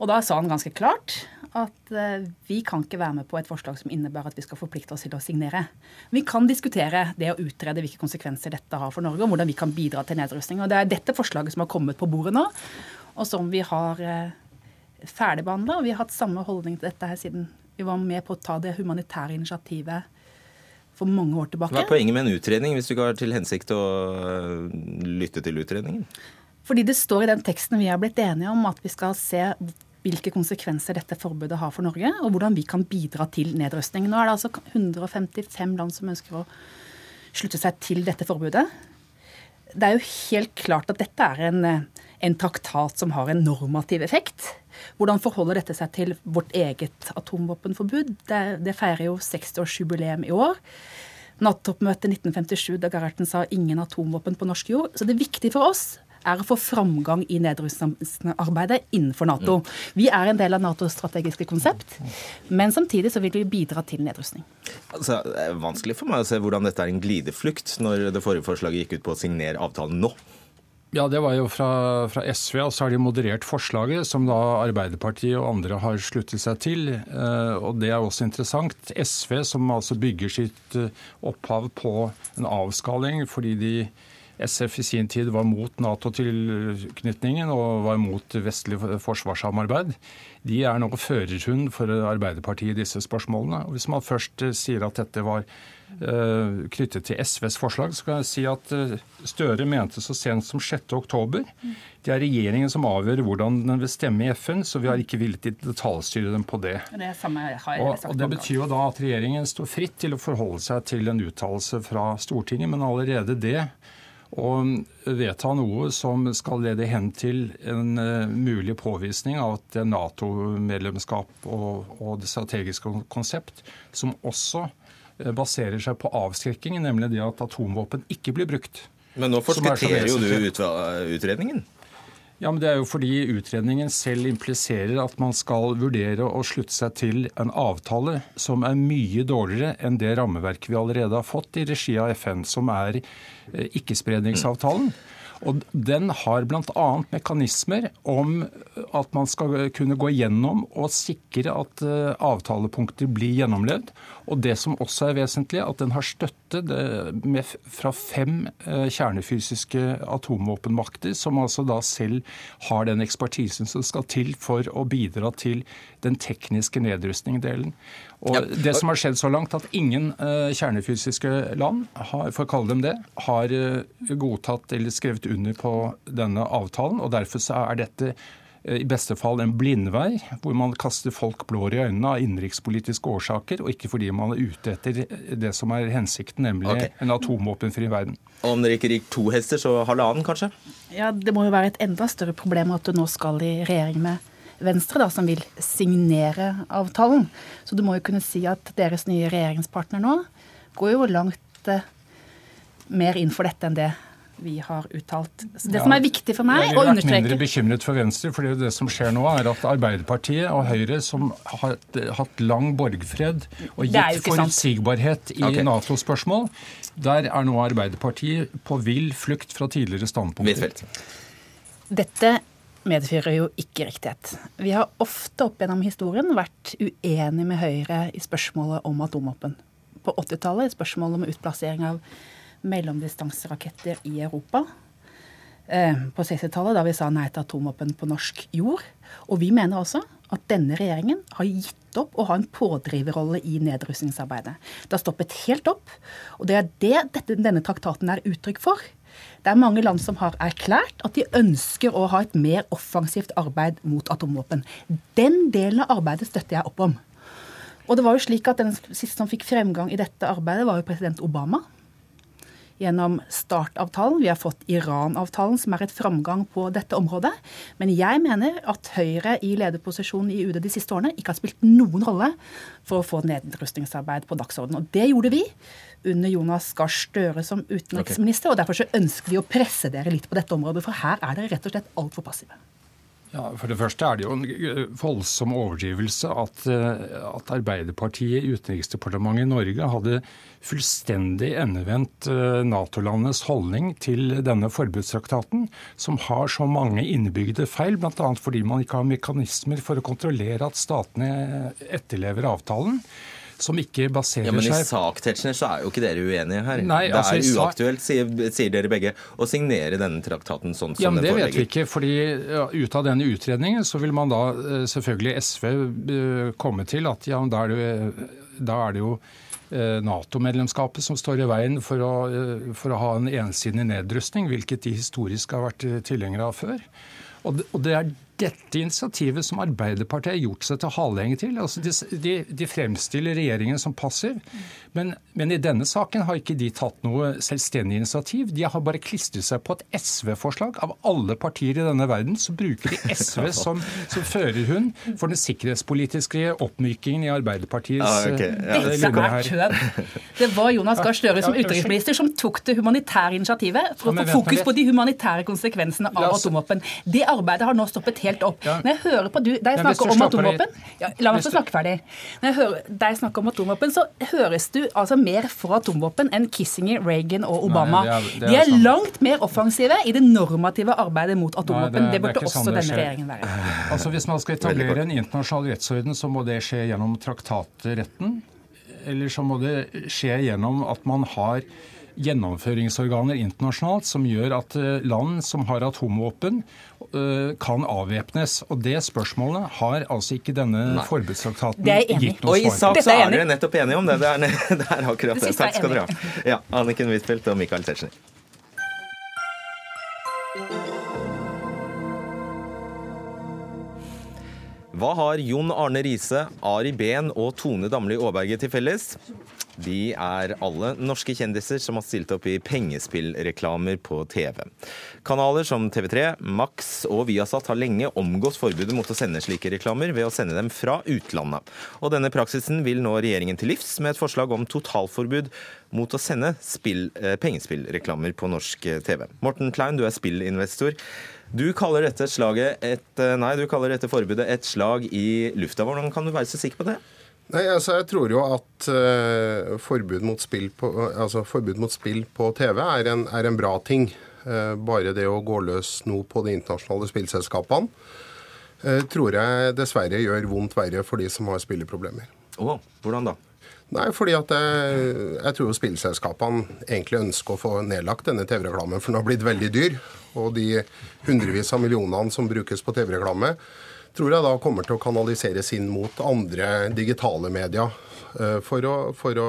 Og da sa han ganske klart at eh, vi kan ikke være med på et forslag som innebærer at vi skal forplikte oss til å signere. Vi kan diskutere det å utrede hvilke konsekvenser dette har for Norge, og hvordan vi kan bidra til nedrustning. Og det er dette forslaget som har kommet på bordet nå, og som vi har eh, ferdigbehandla. Og vi har hatt samme holdning til dette her siden vi var med på å ta det humanitære initiativet for mange år tilbake. Hva er poenget med en utredning, hvis du ikke har til hensikt å øh, lytte til utredningen? Fordi det står i den teksten vi har blitt enige om, at vi skal se hvilke konsekvenser dette forbudet har for Norge, og hvordan vi kan bidra til nedrustning. Nå er det altså 155 land som ønsker å slutte seg til dette forbudet. Det er jo helt klart at dette er en, en traktat som har en normativ effekt. Hvordan forholder dette seg til vårt eget atomvåpenforbud? Det, det feirer jo 60-årsjubileum i år. Nattoppmøtet 1957 da Gerhardsen sa 'ingen atomvåpen på norsk jord'. Så det viktige for oss er å få framgang i nedrustningsarbeidet innenfor Nato. Vi er en del av Natos strategiske konsept, men samtidig så vil vi bidra til nedrustning. Altså, det er vanskelig for meg å se hvordan dette er en glideflukt, når det forrige forslaget gikk ut på å signere avtalen nå. Ja, det var jo fra, fra, SV, og så har de moderert forslaget, som da Arbeiderpartiet og andre har sluttet seg til. Eh, og det er også interessant. SV, som altså bygger sitt eh, opphav på en avskaling fordi de SF i sin tid var mot Nato-tilknytningen og var mot vestlig forsvarssamarbeid. De er nå førerhund for Arbeiderpartiet i disse spørsmålene. Og Hvis man først eh, sier at dette var uh, knyttet til SVs forslag, så kan jeg si at uh, Støre mente så sent som 6.10. Det er regjeringen som avgjør hvordan den vil stemme i FN, så vi har ikke villet detaljstyre dem på det. Det, og, og det betyr jo da at regjeringen står fritt til å forholde seg til en uttalelse fra Stortinget, men allerede det og vedta noe som skal lede hen til en uh, mulig påvisning av at det er Nato-medlemskap og, og, det strategiske konsept, som også uh, baserer seg på avskrekking, nemlig det at atomvåpen ikke blir brukt. Men nå forskutterer jo du utredningen? Ja, men Det er jo fordi utredningen selv impliserer at man skal vurdere å slutte seg til en avtale som er mye dårligere enn det rammeverket vi allerede har fått i regi av FN, som er ikkespredningsavtalen. ikkespredningsavtalen. Og Den har bl.a. mekanismer om at man skal kunne gå gjennom og sikre at eh, avtalepunkter blir gjennomlevd. Og det som også er vesentlig, at den har støtte fra fem eh, kjernefysiske atomvåpenmakter, som altså da selv har den ekspertisen som skal til for å bidra til den tekniske nedrustningsdelen. Og ja. Det som har skjedd så langt, at ingen uh, kjernefysiske land, har, for å kalle dem det, har uh, godtatt eller skrevet under på denne avtalen. og Derfor så er dette uh, i beste fall en blindvei, hvor man kaster folk blår i øynene av innenrikspolitiske årsaker, og ikke fordi man er ute etter det som er hensikten, nemlig okay. en atomvåpenfri verden. Og om dere ikke gikk to hester, så halvannen, kanskje? Ja, Det må jo være et enda større problem at du nå skal i regjering med Venstre, da, som vil signere avtalen. Så du må jo kunne si at deres nye regjeringspartner nå går jo langt eh, mer inn for dette enn det vi har uttalt. Så Det ja, som er viktig for meg å understreke Jeg har vært mindre bekymret for Venstre, for det som skjer nå, er at Arbeiderpartiet og Høyre, som har hatt lang borgfred og gitt forutsigbarhet i okay. Nato-spørsmål, der er nå Arbeiderpartiet på vill flukt fra tidligere standpunkter. Dette medfører jo ikke riktighet. Vi har ofte opp gjennom historien vært uenige med Høyre i spørsmålet om atomvåpen. På 80-tallet i spørsmålet om utplassering av mellomdistanseraketter i Europa. Eh, på 60-tallet da vi sa nei til atomvåpen på norsk jord. Og vi mener også at denne regjeringen har gitt opp å ha en pådriverrolle i nedrustningsarbeidet. Det har stoppet helt opp, og det er det dette, denne traktaten er uttrykk for. Det er mange land som har erklært at de ønsker å ha et mer offensivt arbeid mot atomvåpen. Den delen av arbeidet støtter jeg opp om. Og det var jo slik at Den siste som fikk fremgang i dette arbeidet, var jo president Obama gjennom startavtalen. Vi har fått Iran-avtalen, som er et framgang på dette området. Men jeg mener at Høyre i lederposisjon i UD de siste årene ikke har spilt noen rolle for å få nedrustningsarbeid på dagsordenen. Og det gjorde vi under Jonas Gahr Støre som utenriksminister. Okay. og Derfor så ønsker vi å presse dere litt på dette området, for her er dere rett og slett altfor passive. Ja, For det første er det jo en eh, voldsom overdrivelse at, eh, at Arbeiderpartiet i Utenriksdepartementet i Norge hadde fullstendig endevendt eh, Nato-landenes holdning til denne forbudstraktaten, som har så mange innebygde feil, bl.a. fordi man ikke har mekanismer for å kontrollere at statene etterlever avtalen som ikke baserer seg Ja, Men i sak Tetzschner, så er jo ikke dere uenige her. Nei, det er altså, uaktuelt, sier, sier, dere begge, å signere denne traktaten sånn som ja, men den foreligger. Det vet vi ikke, fordi ja, ut av denne utredningen så vil man da eh, selvfølgelig SV eh, komme til at ja, da er det, da er det jo eh, Nato-medlemskapet som står i veien for å, for å ha en ensidig nedrustning, hvilket de historisk har vært tilhengere av før. Og det er dette initiativet som Arbeiderpartiet har gjort seg til haleheng til. Altså de, de, de, fremstiller regjeringen som passiv, men, men, i denne saken har ikke de tatt noe selvstendig initiativ. De har bare klistret seg på et SV-forslag. Av alle partier i denne verden så bruker de SV som, som førerhund for den sikkerhetspolitiske oppmykingen i Arbeiderpartiets ah, okay. ja. Dette er. Det var Jonas Gahr Støre som utenriksminister som tok det humanitære initiativet for å få fokus på de humanitære konsekvensene av atomvåpen. Det arbeidet har nå stoppet helt helt opp. Ja. Når jeg hører på du, deg snakke om atomvåpen ja, La meg få snakke ferdig. Når jeg hører deg snakke om atomvåpen, så høres du altså mer for atomvåpen enn Kissinger, Reagan og Obama. Nei, det er, det er De er sant. langt mer offensive i det normative arbeidet mot atomvåpen. Nei, det, det, burde også sånn denne regjeringen være. Altså Hvis man skal etablere en internasjonal rettsorden, så må det skje gjennom traktatretten. Eller så må det skje gjennom at man har gjennomføringsorganer internasjonalt som gjør at eh, land som har atomvåpen, eh, kan avvæpnes. Og det spørsmålet har altså ikke denne forbudstraktaten gitt noe svar på. Og i sak så er dere nettopp enige om det. Det er, det er akkurat det. Takk skal dere ha. Ja, Anniken Huitfeldt og Michael Tetzschner. Hva har Jon Arne Riise, Ari Behn og Tone Damli Aaberge til felles? De er alle norske kjendiser som har stilt opp i pengespillreklamer på TV. Kanaler som TV3, Max og Viasat har lenge omgått forbudet mot å sende slike reklamer ved å sende dem fra utlandet. Og denne praksisen vil nå regjeringen til livs med et forslag om totalforbud mot å sende spill, eh, pengespillreklamer på norsk TV. Morten Klein, du er spillinvestor. Du kaller dette, et, eh, nei, du kaller dette forbudet et slag i lufta. Hvordan kan du være så sikker på det? Nei, altså Jeg tror jo at uh, forbud, mot på, altså, forbud, mot spill på TV er en, er en bra ting. Uh, bare det å gå løs nå på de internasjonale spillselskapene uh, tror jeg dessverre gjør vondt verre for de som har spilleproblemer. Oh, hvordan da? Nei, fordi at jeg, jeg tror spillselskapene egentlig ønsker å få nedlagt denne TV-reklamen, for den har blitt veldig dyr. Og de hundrevis av millionene som brukes på TV-reklame, tror jeg da kommer til å kanaliseres inn mot andre digitale medier eh, for å, for å,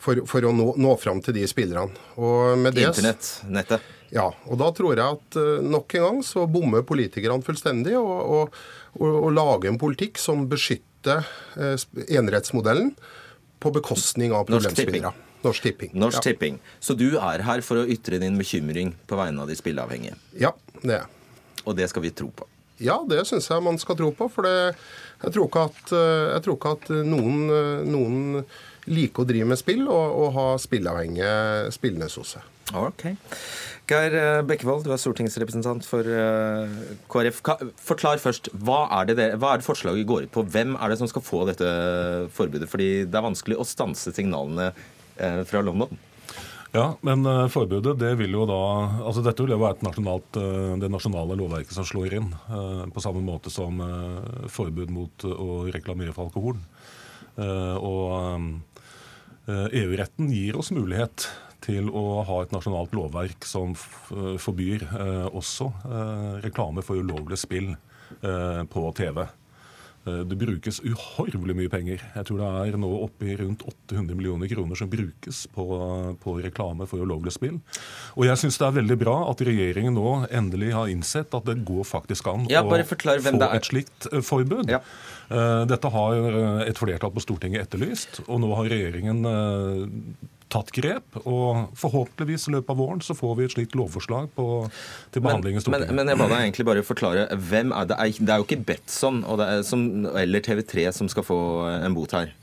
for, for å nå, nå, fram til de spillerne. Internett, nettet. Ja, og da tror jeg at eh, nok en gang så bommer politikerne fullstendig og, og, og, lager en politikk som beskytter eh, enerettsmodellen på bekostning av problemspillere. Norsk Tipping. Norsk Tipping. Så du er her for å ytre din bekymring på vegne av de spilleavhengige? Ja, det er jeg. Og det skal vi tro på? Ja, det syns jeg man skal tro på. For det, jeg, tror ikke at, jeg tror ikke at noen, noen liker å drive med spill og, og ha spilleavhengige spillende hos seg. Okay. Geir eh, Bekkevold, du er stortingsrepresentant for KrF. Forklar først, hva er, det, hva er det forslaget går ut på? Hvem er det som skal få dette forbudet? Fordi det er vanskelig å stanse signalene fra London. Ja, men uh, forbudet det vil jo da altså Dette vil jo være nasjonalt, uh, det nasjonale lovverket som slår inn. Uh, på samme måte som forbud mot å reklamere for alkohol. og EU-retten gir oss mulighet til å ha et nasjonalt lovverk som forbyr også reklame for ulovlig spill på TV. Eh, det brukes uhorvelig mye penger. Jeg tror det er nå oppe i rundt 800 millioner kroner som brukes på, på reklame for ulovlig spill. Og jeg syns det er veldig bra at regjeringen nå endelig har innsett at det går faktisk an Ja, å få et slikt eh, forbud. Ja. Eh, Dette har et flertall på Stortinget etterlyst, og nå har regjeringen tatt grep. Og forhåpentligvis i løpet av våren så får vi et slikt lovforslag på, til Men, behandling i Stortinget. men jeg ba deg egentlig bare forklare hvem er det? Det er jo ikke Betson og det er som, eller TV3 som skal få en bot her.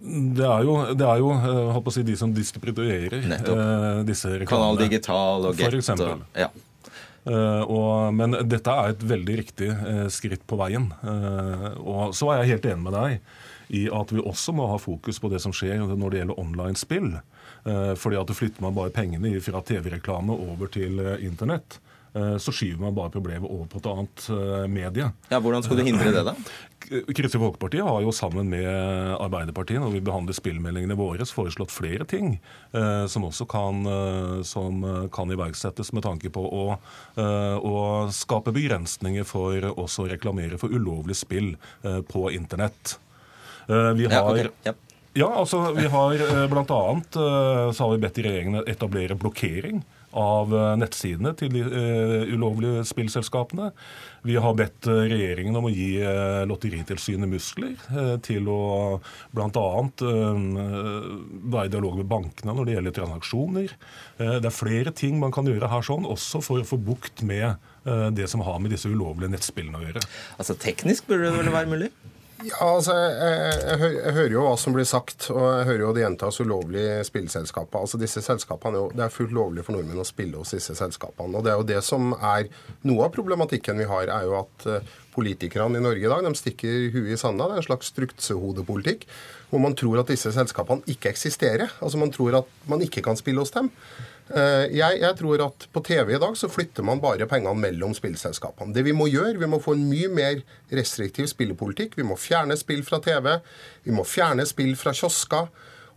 Det er jo, det er jo eh, si, de som distribuerer eh, disse reklamene. Kanal Digital og For Get. eksempel. og- Ja. Uh, og, men dette er et veldig riktig uh, skritt på veien. Uh, og så er jeg helt enig med deg i at vi også må ha fokus på det som skjer når det gjelder online-spill. Eh, fordi at flytter man bare pengene fra TV-reklame over til eh, internett, eh, så skyver man bare problemet over på et annet medie. ja, Hvordan skal du hindre det, da? Kristelig Folkeparti har jo sammen med Arbeiderpartiet når vi behandler spillmeldingene våre, foreslått flere ting eh, som også kan, som kan iverksettes med tanke på å, å skape begrensninger for også å reklamere for ulovlig spill på internett. Eh, har, Ja, okay. ja. ja, altså vi har eh, blant annet eh, så har vi bedt regjeringen etablere blokkering av nettsidene til de uh, ulovlige spillselskapene. Vi har bedt regjeringen om å gi uh, Lotteritilsynet muskler uh, til å bl.a. være i dialog med bankene når det gjelder transaksjoner. Det er flere ting man kan gjøre her sånn, også for å få bukt med det som har med disse ulovlige nettspillene å gjøre. Altså Teknisk burde det vel være mulig? Ja, altså, jeg, jeg, jeg, hører jo hva som blir sagt, og jeg hører jo det gjentas ulovlige spillselskaper. Altså, disse selskapene, Det er fullt lovlig for nordmenn å spille hos disse selskapene. og det er jo det som er Noe av problematikken vi har, er jo at eh, politikerne i Norge i dag de stikker huet i sanda. Det er en slags struksehodepolitikk hvor man tror at disse selskapene ikke eksisterer. Altså Man tror at man ikke kan spille hos dem. Eh, Jeg, jeg tror at på TV i dag så flytter man bare pengene mellom spillselskapene. Det vi må gjøre, vi må få en mye mer restriktiv spillepolitikk. Vi må fjerne spill fra TV. Vi må fjerne spill fra kiosker.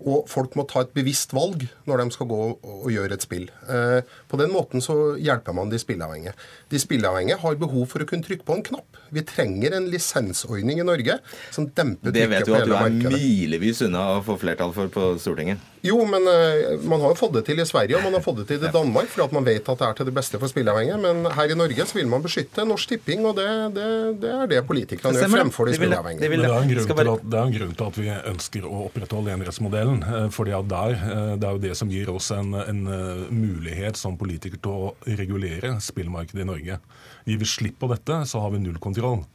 Og folk må ta et bevisst valg når de skal gå og, gjøre et spill. Eh, på den måten så hjelper man de spilleavhengige. De spilleavhengige har behov for å kunne trykke på en knapp. Vi trenger en lisensordning i Norge som demper Det vet du at du er markedet. milevis unna å få flertall for på Stortinget. Jo, men eh, man har jo fått det til i Sverige og man har fått det til i Danmark, fordi at man vet at det er til det beste for spilleavhengige. Men her i Norge så vil man beskytte Norsk Tipping, og det, det, det er det politikerne gjør fremfor de spilleavhengige. det er, en grunn til at, det er en grunn til at vi ønsker å opprettholde enerettsmodellen. eh, fordi at der, eh, Det er jo det som gir oss en, en mulighet som politiker til å regulere spillmarkedet i Norge. Gir vi slipp på dette, så har vi null kontroll.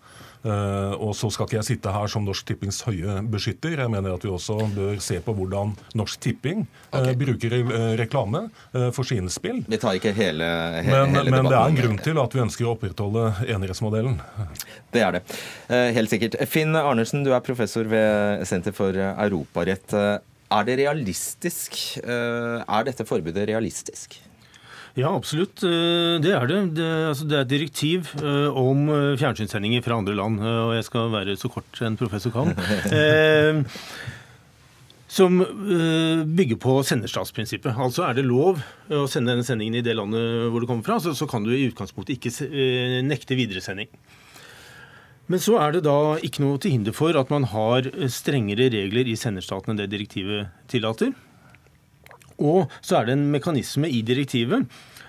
Eh, og så skal ikke jeg sitte her som Norsk Tippings høye beskytter. Jeg mener at vi også bør se på hvordan Norsk Tipping okay. bruker eh, reklame eh, for sine spill. Vi tar ikke hele, he, Men, hele men det er en grunn til at vi ønsker å opprettholde enerettsmodellen. Det er det. Eh, Helt sikkert. Finn Arnesen, du er professor ved Senter for europarett. Eh, Er det realistisk? Eh, Er dette forbudet realistisk? Ja, absolutt. Eh, Det er det. Det, altså, det er et direktiv eh, om eh, fjernsynssendinger fra andre land. Og jeg skal være så kort en professor kan. Eh, som bygger på senderstatsprinsippet. Altså er det lov å sende denne sendingen i det landet hvor det kommer fra, så, så kan du i utgangspunktet ikke nekte videresending. Men så er det da ikke noe til hinder for at man har strengere regler i senderstaten enn det direktivet tillater. Og så er det en mekanisme i direktivet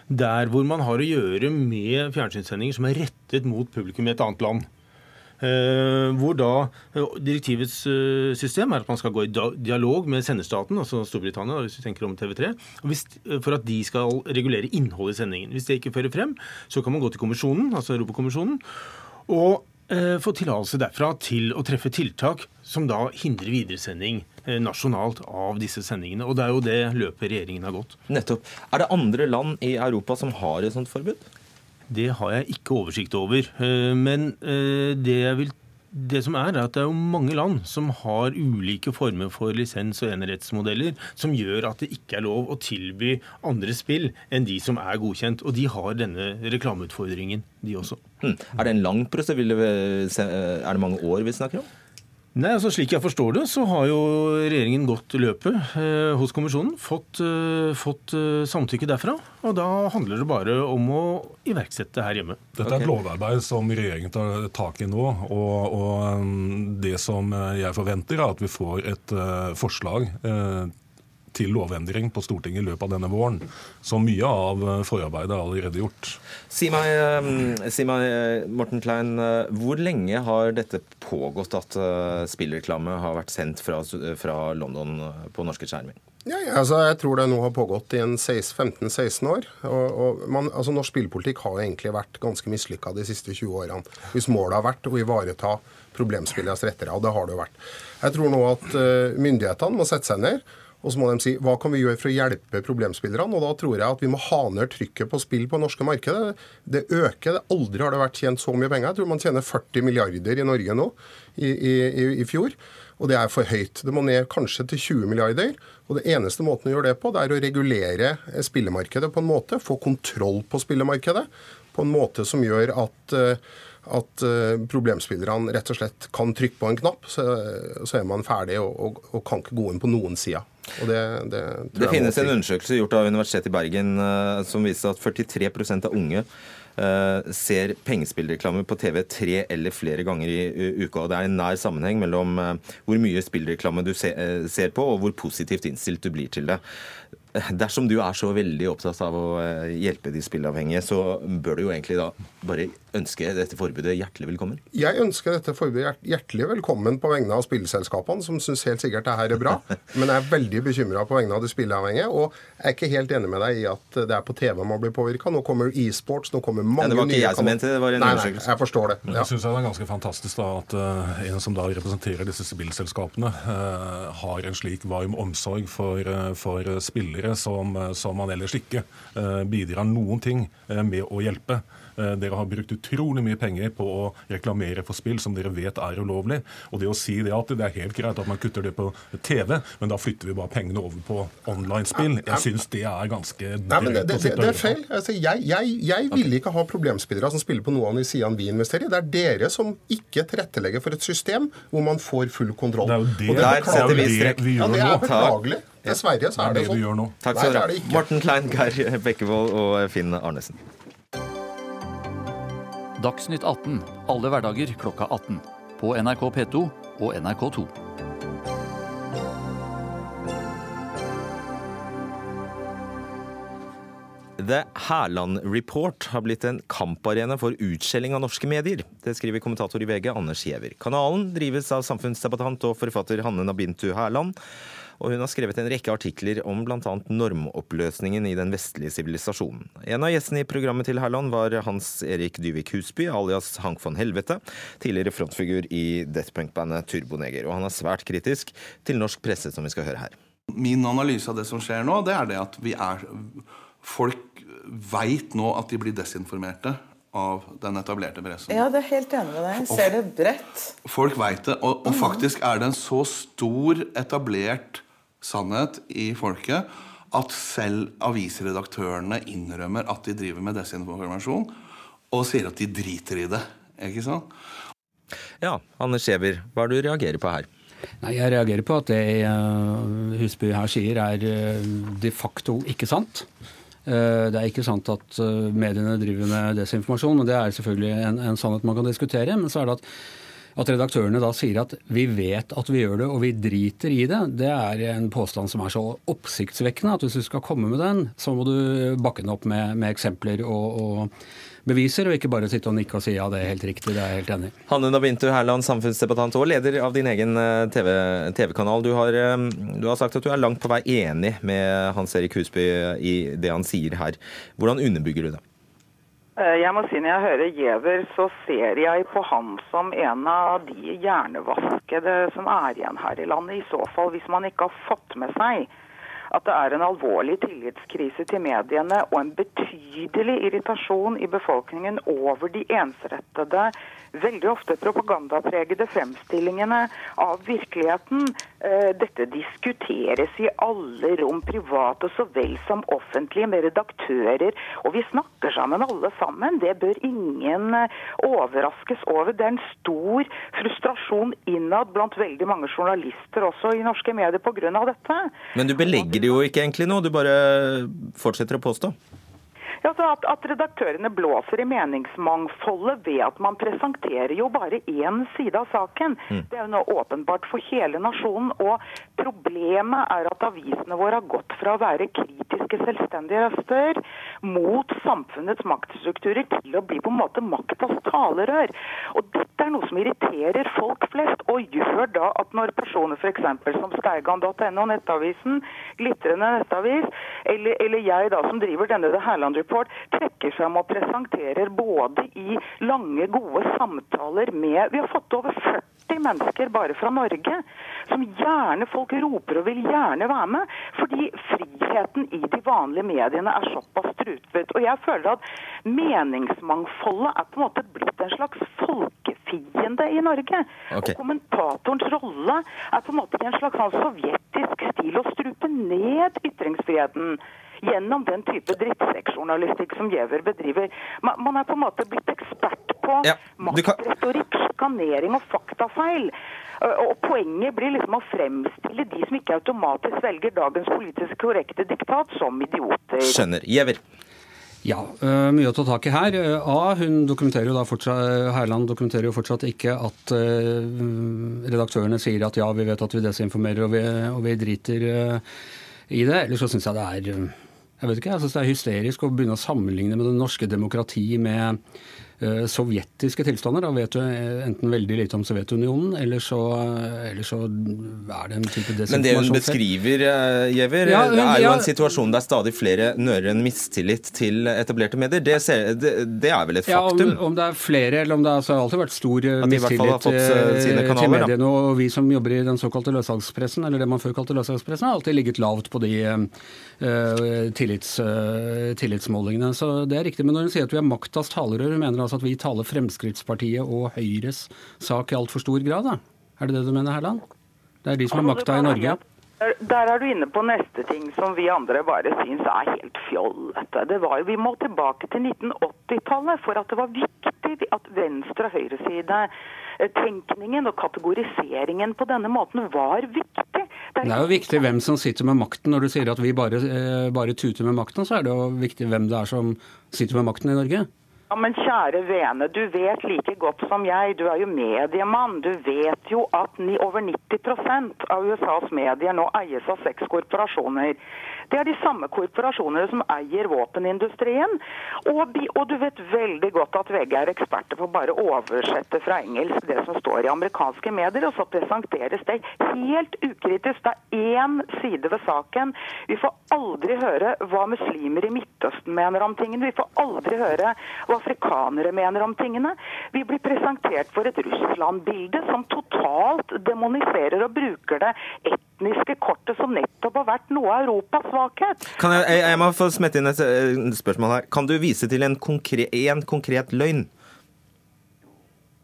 der hvor man har å gjøre med fjernsynssendinger som er rettet mot publikum i et annet land. Eh, hvor da eh, direktivets eh, system er at man skal gå i dialog med senderstaten, altså Storbritannia, hvis vi tenker om TV3, og hvis, eh, for at de skal regulere innholdet i sendingen. Hvis det ikke fører frem, så kan man gå til kommisjonen, altså Europakommisjonen, og eh, få tillatelse derfra til å treffe tiltak som da hindrer videresending nasjonalt av disse sendingene. Og det er jo det løpet regjeringen har gått. Nettopp. Er det andre land i Europa som har et sånt forbud? Det har jeg ikke oversikt over. Eh, Men eh, det, jeg vil, det som er, er at det er jo mange land som har ulike former for lisens- og enerettsmodeller som gjør at det ikke er lov å tilby andre spill enn de som er godkjent. Og de har denne reklameutfordringen, de også. Hmm. Er det en lang prosess? Er det mange år vi snakker om? Nei, altså Slik jeg forstår det, så har jo regjeringen gått løpet eh, hos kommisjonen. Fått, eh, fått eh, samtykke derfra. Og da handler det bare om å iverksette her hjemme. Dette er et lovarbeid som regjeringen tar tak i nå. Og, og um, det som jeg forventer, er at vi får et uh, forslag uh, til lovendring på Stortinget i løpet av denne våren. Så mye av eh, forarbeidet er allerede gjort. Si meg, eh, si meg, eh, Morten Klein, hvor lenge har dette pågått at spillreklame har vært sendt fra, fra London på norske skjermer? Ja, altså, jeg tror det nå har pågått i 15-16 år. Og, og man, altså, norsk spillpolitikk har egentlig vært ganske mislykka de siste 20 årene. Hvis målet har vært å ivareta problemspilleres rettigheter, og det har det jo vært. Jeg tror nå at uh, myndighetene må sette seg ned og så må de si hva kan vi gjøre for å hjelpe problemspillerne. Og da tror jeg at vi må ha ned trykket på spill på det norske markedet. Det øker. det Aldri har det vært tjent så mye penger. Jeg tror man tjener 40 milliarder i Norge nå i, i, i fjor. Og det er for høyt. Det må ned kanskje til 20 milliarder. Og det eneste måten å gjøre det på, det er å regulere spillemarkedet på en måte. Få kontroll på spillemarkedet på en måte som gjør at uh, at uh, problemspillerne rett og slett kan trykke på en knapp, så, er man ferdig og, og, og, kan ikke gå inn på noen side. Det, det, det finnes en undersøkelse gjort av Universitetet i Bergen uh, som viser at 43% av unge uh, ser pengespillreklame på TV tre eller flere ganger i uka. og Det er en nær sammenheng mellom hvor mye spillreklame du ser på, og hvor positivt innstilt du blir til det. Dersom du er så veldig opptatt av å eh, hjelpe de spilleavhengige, så bør du jo egentlig da bare ønske dette forbudet hjertelig velkommen? Jeg ønsker dette forbudet hjertelig velkommen på vegne av spillselskapene, som syns helt sikkert det her er bra. Men jeg er veldig bekymra på vegne av de spilleavhengige. Og jeg er ikke helt enig med deg i at det er på TV man blir påvirka. Nå kommer e-sports, nå kommer mange nye. Det var ikke jeg som mente det, det var en undersøkelse. Nei, jeg forstår det. Ja. Jeg syns det er ganske fantastisk da at uh, en som da representerer disse spillselskapene, uh, har en slik varm omsorg for, uh, for spillere som, som, man ellers ikke bidrar noen ting med å hjelpe. Eh, dere har brukt utrolig mye penger på å reklamere for spill som dere vet er ulovlig. Og det å si det at det er helt greit at man kutter det på TV, men da flytter vi bare pengene over på online-spill, jeg syns det er ganske Nei, men det, det, det, det er feil. Altså, jeg, jeg, jeg vil ikke ha problemspillere som spiller på noe av de sidene vi investerer i. Det er dere som ikke tilrettelegger for et system hvor man får full kontroll. Det er jo det, og det, er det vi gjør nå. Ja, det er beklagelig. Dessverre så er det, sånn. Takk skal dere ha. Morten Klein, Geir Bekkevold og Finn Arnesen. Dagsnytt 18 alle hverdager klokka 18. På NRK P2 og NRK2. The Hærland Report har blitt en kamparena for utskjelling av norske medier. Det skriver kommentator i VG Anders Giæver. Kanalen drives av samfunnsdebattant og forfatter Hanne Nabintu Hærland og hun har skrevet en rekke artikler om bl.a. normoppløsningen i den vestlige sivilisasjonen. En av gjestene i programmet til Herland var Hans Erik Dyvik Husby, alias Hank von Helvete, tidligere frontfigur i deathpunk-bandet Turboneger. Og han er svært kritisk til norsk presse, som vi skal høre her. Min analyse av det som skjer nå, det er det at vi er Folk veit nå at de blir desinformerte av den etablerte pressen. Ja, det er helt enig med deg. Jeg Ser det bredt. Folk veit det. Og, og, faktisk er det en så stor, etablert sannhet i folket at selv avisredaktørene innrømmer at de driver med desinformasjon, og sier at de driter i det. Ikke sant? Ja, Anders Skjever, hva er det du reagerer på her? Nei, Jeg reagerer på at det uh, Husby her sier er uh, de facto ikke sant. Uh, det er ikke sant at mediene driver med desinformasjon, og det er selvfølgelig en, en sannhet man kan diskutere. Men så er det at at redaktørene da sier at vi vet at vi gjør det, og vi driter i det, det er en påstand som er så oppsiktsvekkende at hvis du skal komme med den, så må du bakke den opp med, med eksempler og, og, beviser, og ikke bare sitte og nikke og si ja, det er helt riktig, det er jeg helt enig i. Hanne Nabintu Herland, samfunnsdebattant og leder av din egen eh, TV-kanal. TV du, eh, du, har sagt at du er langt på vei enig med Hans Erik Husby i det han sier her. Hvordan underbygger du det? Eh, jeg må si Når jeg hører Giæver, så ser jeg på han som en av de hjernevaskede som er igjen her i landet. I så fall hvis man ikke har fått med seg at det er en alvorlig tillitskrise til mediene og en betydelig irritasjon i befolkningen over de ensrettede, veldig ofte propagandapregede fremstillingene av virkeligheten. Eh, dette diskuteres i alle rom, private så vel som offentlige, med redaktører. Og vi snakker sammen alle sammen. Det bør ingen eh, overraskes over. Det er en stor frustrasjon innad blant veldig mange journalister også i norske medier pga. dette. Men du belegger det jo ikke egentlig noe, du bare fortsetter å påstå? Ja, at, at, redaktørene blåser i meningsmangfoldet ved at man presenterer jo bare én side av saken. Mm. Det er jo nå åpenbart for hele nasjonen. Og problemet er at avisene våre har gått fra å være kritiske, selvstendige røster mot samfunnets maktstrukturer til å bli på en måte maktas talerør. Og dette er noe som irriterer folk flest, og gjør da at når personer f.eks. som Steigan.no, Nettavisen, glitrende nettavis, eller, eller jeg da som driver denne The Herland Report, Report trekker om og presenterer både i lange, gode samtaler med Vi har fått over 40 mennesker bare fra Norge som gjerne folk roper og vil gjerne være med. Fordi friheten i de vanlige mediene er såpass strutet. Og jeg føler at meningsmangfoldet er på en måte blitt en slags folkefiende i Norge. Okay. Og kommentatorens rolle er på en måte i en slags sånn sovjetisk stil å strupe ned ytringsfriheten gjennom den type drittsekkjournalistikk som Giæver bedriver. Man, man, er på en måte blitt ekspert på ja, maktretorikk, sjikanering og faktafeil. Og Poenget blir liksom å fremstille de som ikke automatisk velger dagens politisk korrekte diktat, som idioter. Skjønner. Giæver? Ja, mye å ta tak i her. A, hun dokumenterer jo da fortsatt, Herland dokumenterer jo fortsatt ikke at redaktørene sier at ja, vi vet at vi desinformerer og vi, og vi driter i det. Eller så syns jeg det er jeg vet ikke, jeg synes Det er hysterisk å begynne å sammenligne med det norske demokrati med uh, sovjetiske tilstander. Da vet du eh, enten veldig lite om Sovjetunionen, eller så, eller så er det en type desinformasjon. Men det hun beskriver, Giæver, ja, det er jo en situasjon der stadig flere nører en mistillit til etablerte medier. Det, ser, det, det er vel et faktum? Ja, om, om, det er flere, eller om det har alltid vært stor mistillit kanaler, til mediene. Og vi som jobber i den såkalte løssalgspressen, eller det man før kalte løssalgspressen, har alltid ligget lavt på de Eh, tillits, eh, tillitsmålingene. Så det er riktig. Men når hun sier at vi er maktas talerør, hun mener altså at vi taler Fremskrittspartiet og Høyres sak i altfor stor grad? Da. Er det det du mener, Herland? Det er de som har makta i Norge? Der er du inne på neste ting som vi andre bare syns er helt fjollete. Det var jo, Vi må tilbake til 1980-tallet for at det var viktig at venstre- og høyreside tenkningen og kategoriseringen på denne måten var viktig. Det er, det er jo viktig hvem som sitter med makten. Når du sier at vi bare, eh, bare tuter med makten, så er det jo viktig hvem det er som sitter med makten i Norge. Ja, Men kjære vene, du vet like godt som jeg, du er jo mediemann. Du vet jo at over 90% av USAs medier nå eies av seks korporasjoner. Det er de samme korporasjonene som eier våpenindustrien. Og, og, du vet veldig godt at VG er eksperter på bare å oversette fra engelsk det som står i amerikanske medier, og så presenteres det helt ukritisk. Det er én side ved saken. Vi får aldri høre hva muslimer i Midtøsten mener om tingene. Vi får aldri høre hva afrikanere mener om tingene. Vi blir presentert for et Russland-bilde som totalt demoniserer og bruker det etniske kortet som nettopp har vært noe av Europas svakhet. Kan jeg, jeg, jeg må få smette inn et spørsmål her. Kan du vise til en konkret, en konkret løgn?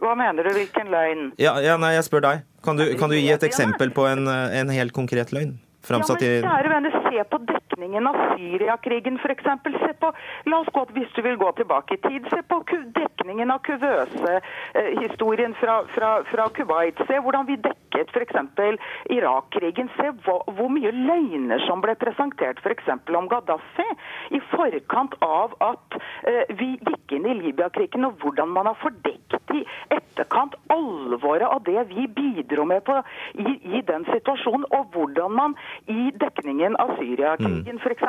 Hva mener du? Hvilken løgn? Ja, ja nei, Jeg spør deg. Kan du, kan du gi et eksempel på en, en helt konkret løgn? Framsatt ja, kjære venner, se på dekningen av Syriakrigen f.eks. Se på, la oss gå, hvis du vil gå tilbake i tid, se på dekningen av kuvøse-historien fra, fra, fra, Kuwait. Se hvordan vi dekket f.eks. Irak-krigen. Se hvor, hvor, mye løgner som ble presentert f.eks. om Gaddafi i forkant av at eh, vi gikk inn i Libya-krigen, og hvordan man har fordekt i etterkant alvoret av det vi bidro med på, i, i den situasjonen, og hvordan man i dekningen av Syriakrigen mm. f.eks.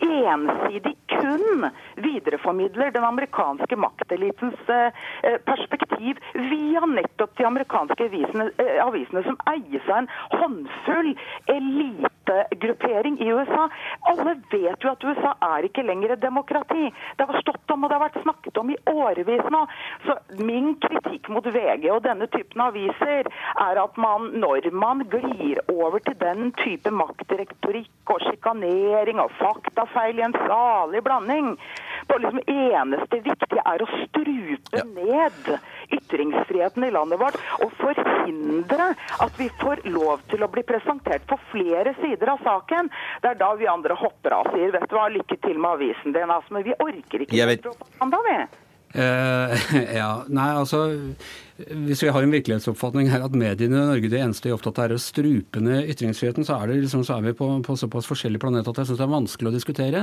ensidig kun videreformidler den amerikanske maktelitens eh, eh, perspektiv via nettopp de amerikanske avisene, eh, avisene som eies av en håndfull elitegruppering i USA. Alle vet jo at USA er ikke lenger et demokrati. Det har stått om og det har vært snakket om i årevis nå. Så min kritikk mot VG og denne typen aviser er at man, når man glir over til den type maktretorikk og sjikanering og faktafeil i en salig blanding, Det liksom eneste viktige er å strupe ned ytringsfriheten i landet vårt og forhindre at vi får lov til å bli presentert på flere sider av saken. Det er da vi andre hopper av og sier vet du hva, lykke til med avisen din, altså, men vi orker ikke vet- propaganda, vi. Uh, ja, nei, altså Hvis vi har en virkelighetsoppfatning her at mediene i Norge det eneste de er opptatt av er å strupe ned ytringsfriheten, så er, det liksom, så er vi på, på såpass forskjellig planet at jeg syns det er vanskelig å diskutere.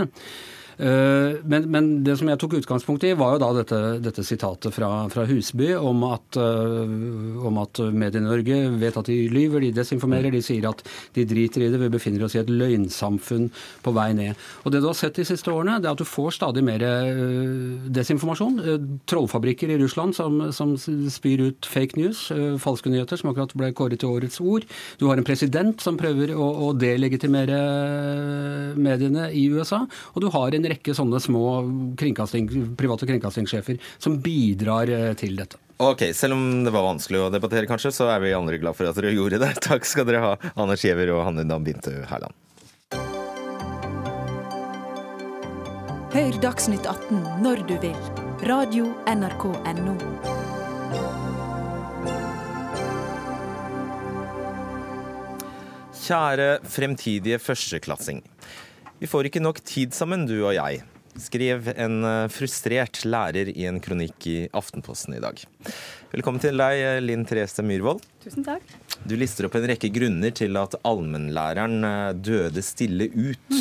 Eh, Men, men det som jeg tok utgangspunkt i, var jo da dette, dette sitatet fra, fra Husby om at, eh, om at Medie-Norge vet at de lyver, de desinformerer, de sier at de driter i det, vi befinner oss i et løgnsamfunn på vei ned. Og Det du har sett de siste årene, det er at du får stadig mer eh, desinformasjon. Trollfabrikker i Russland som, som spyr ut fake news, falske nyheter, som akkurat ble kåret til årets ord. Du har en president som prøver å, å delegitimere mediene i USA. Og du har en rekke sånne små kringkasting, private kringkastingssjefer som bidrar eh, til dette. Ok, Selv om det var vanskelig å debattere, kanskje, så er vi andre glad for at dere gjorde det. Takk skal dere ha, Anders Giæver og Hanne Dam Bintu Herland. Hør Dagsnytt 18 når du vil. Radio NRK Radio.nrk.no. Kjære fremtidige førsteklassing. Vi får ikke nok tid sammen, du og jeg, skrev en eh, frustrert lærer i en kronikk i Aftenposten i dag. Velkommen til deg, Linn Therese Myhrvold. Tusen takk. Du lister opp en rekke grunner til at allmennlæreren eh, døde stille ut.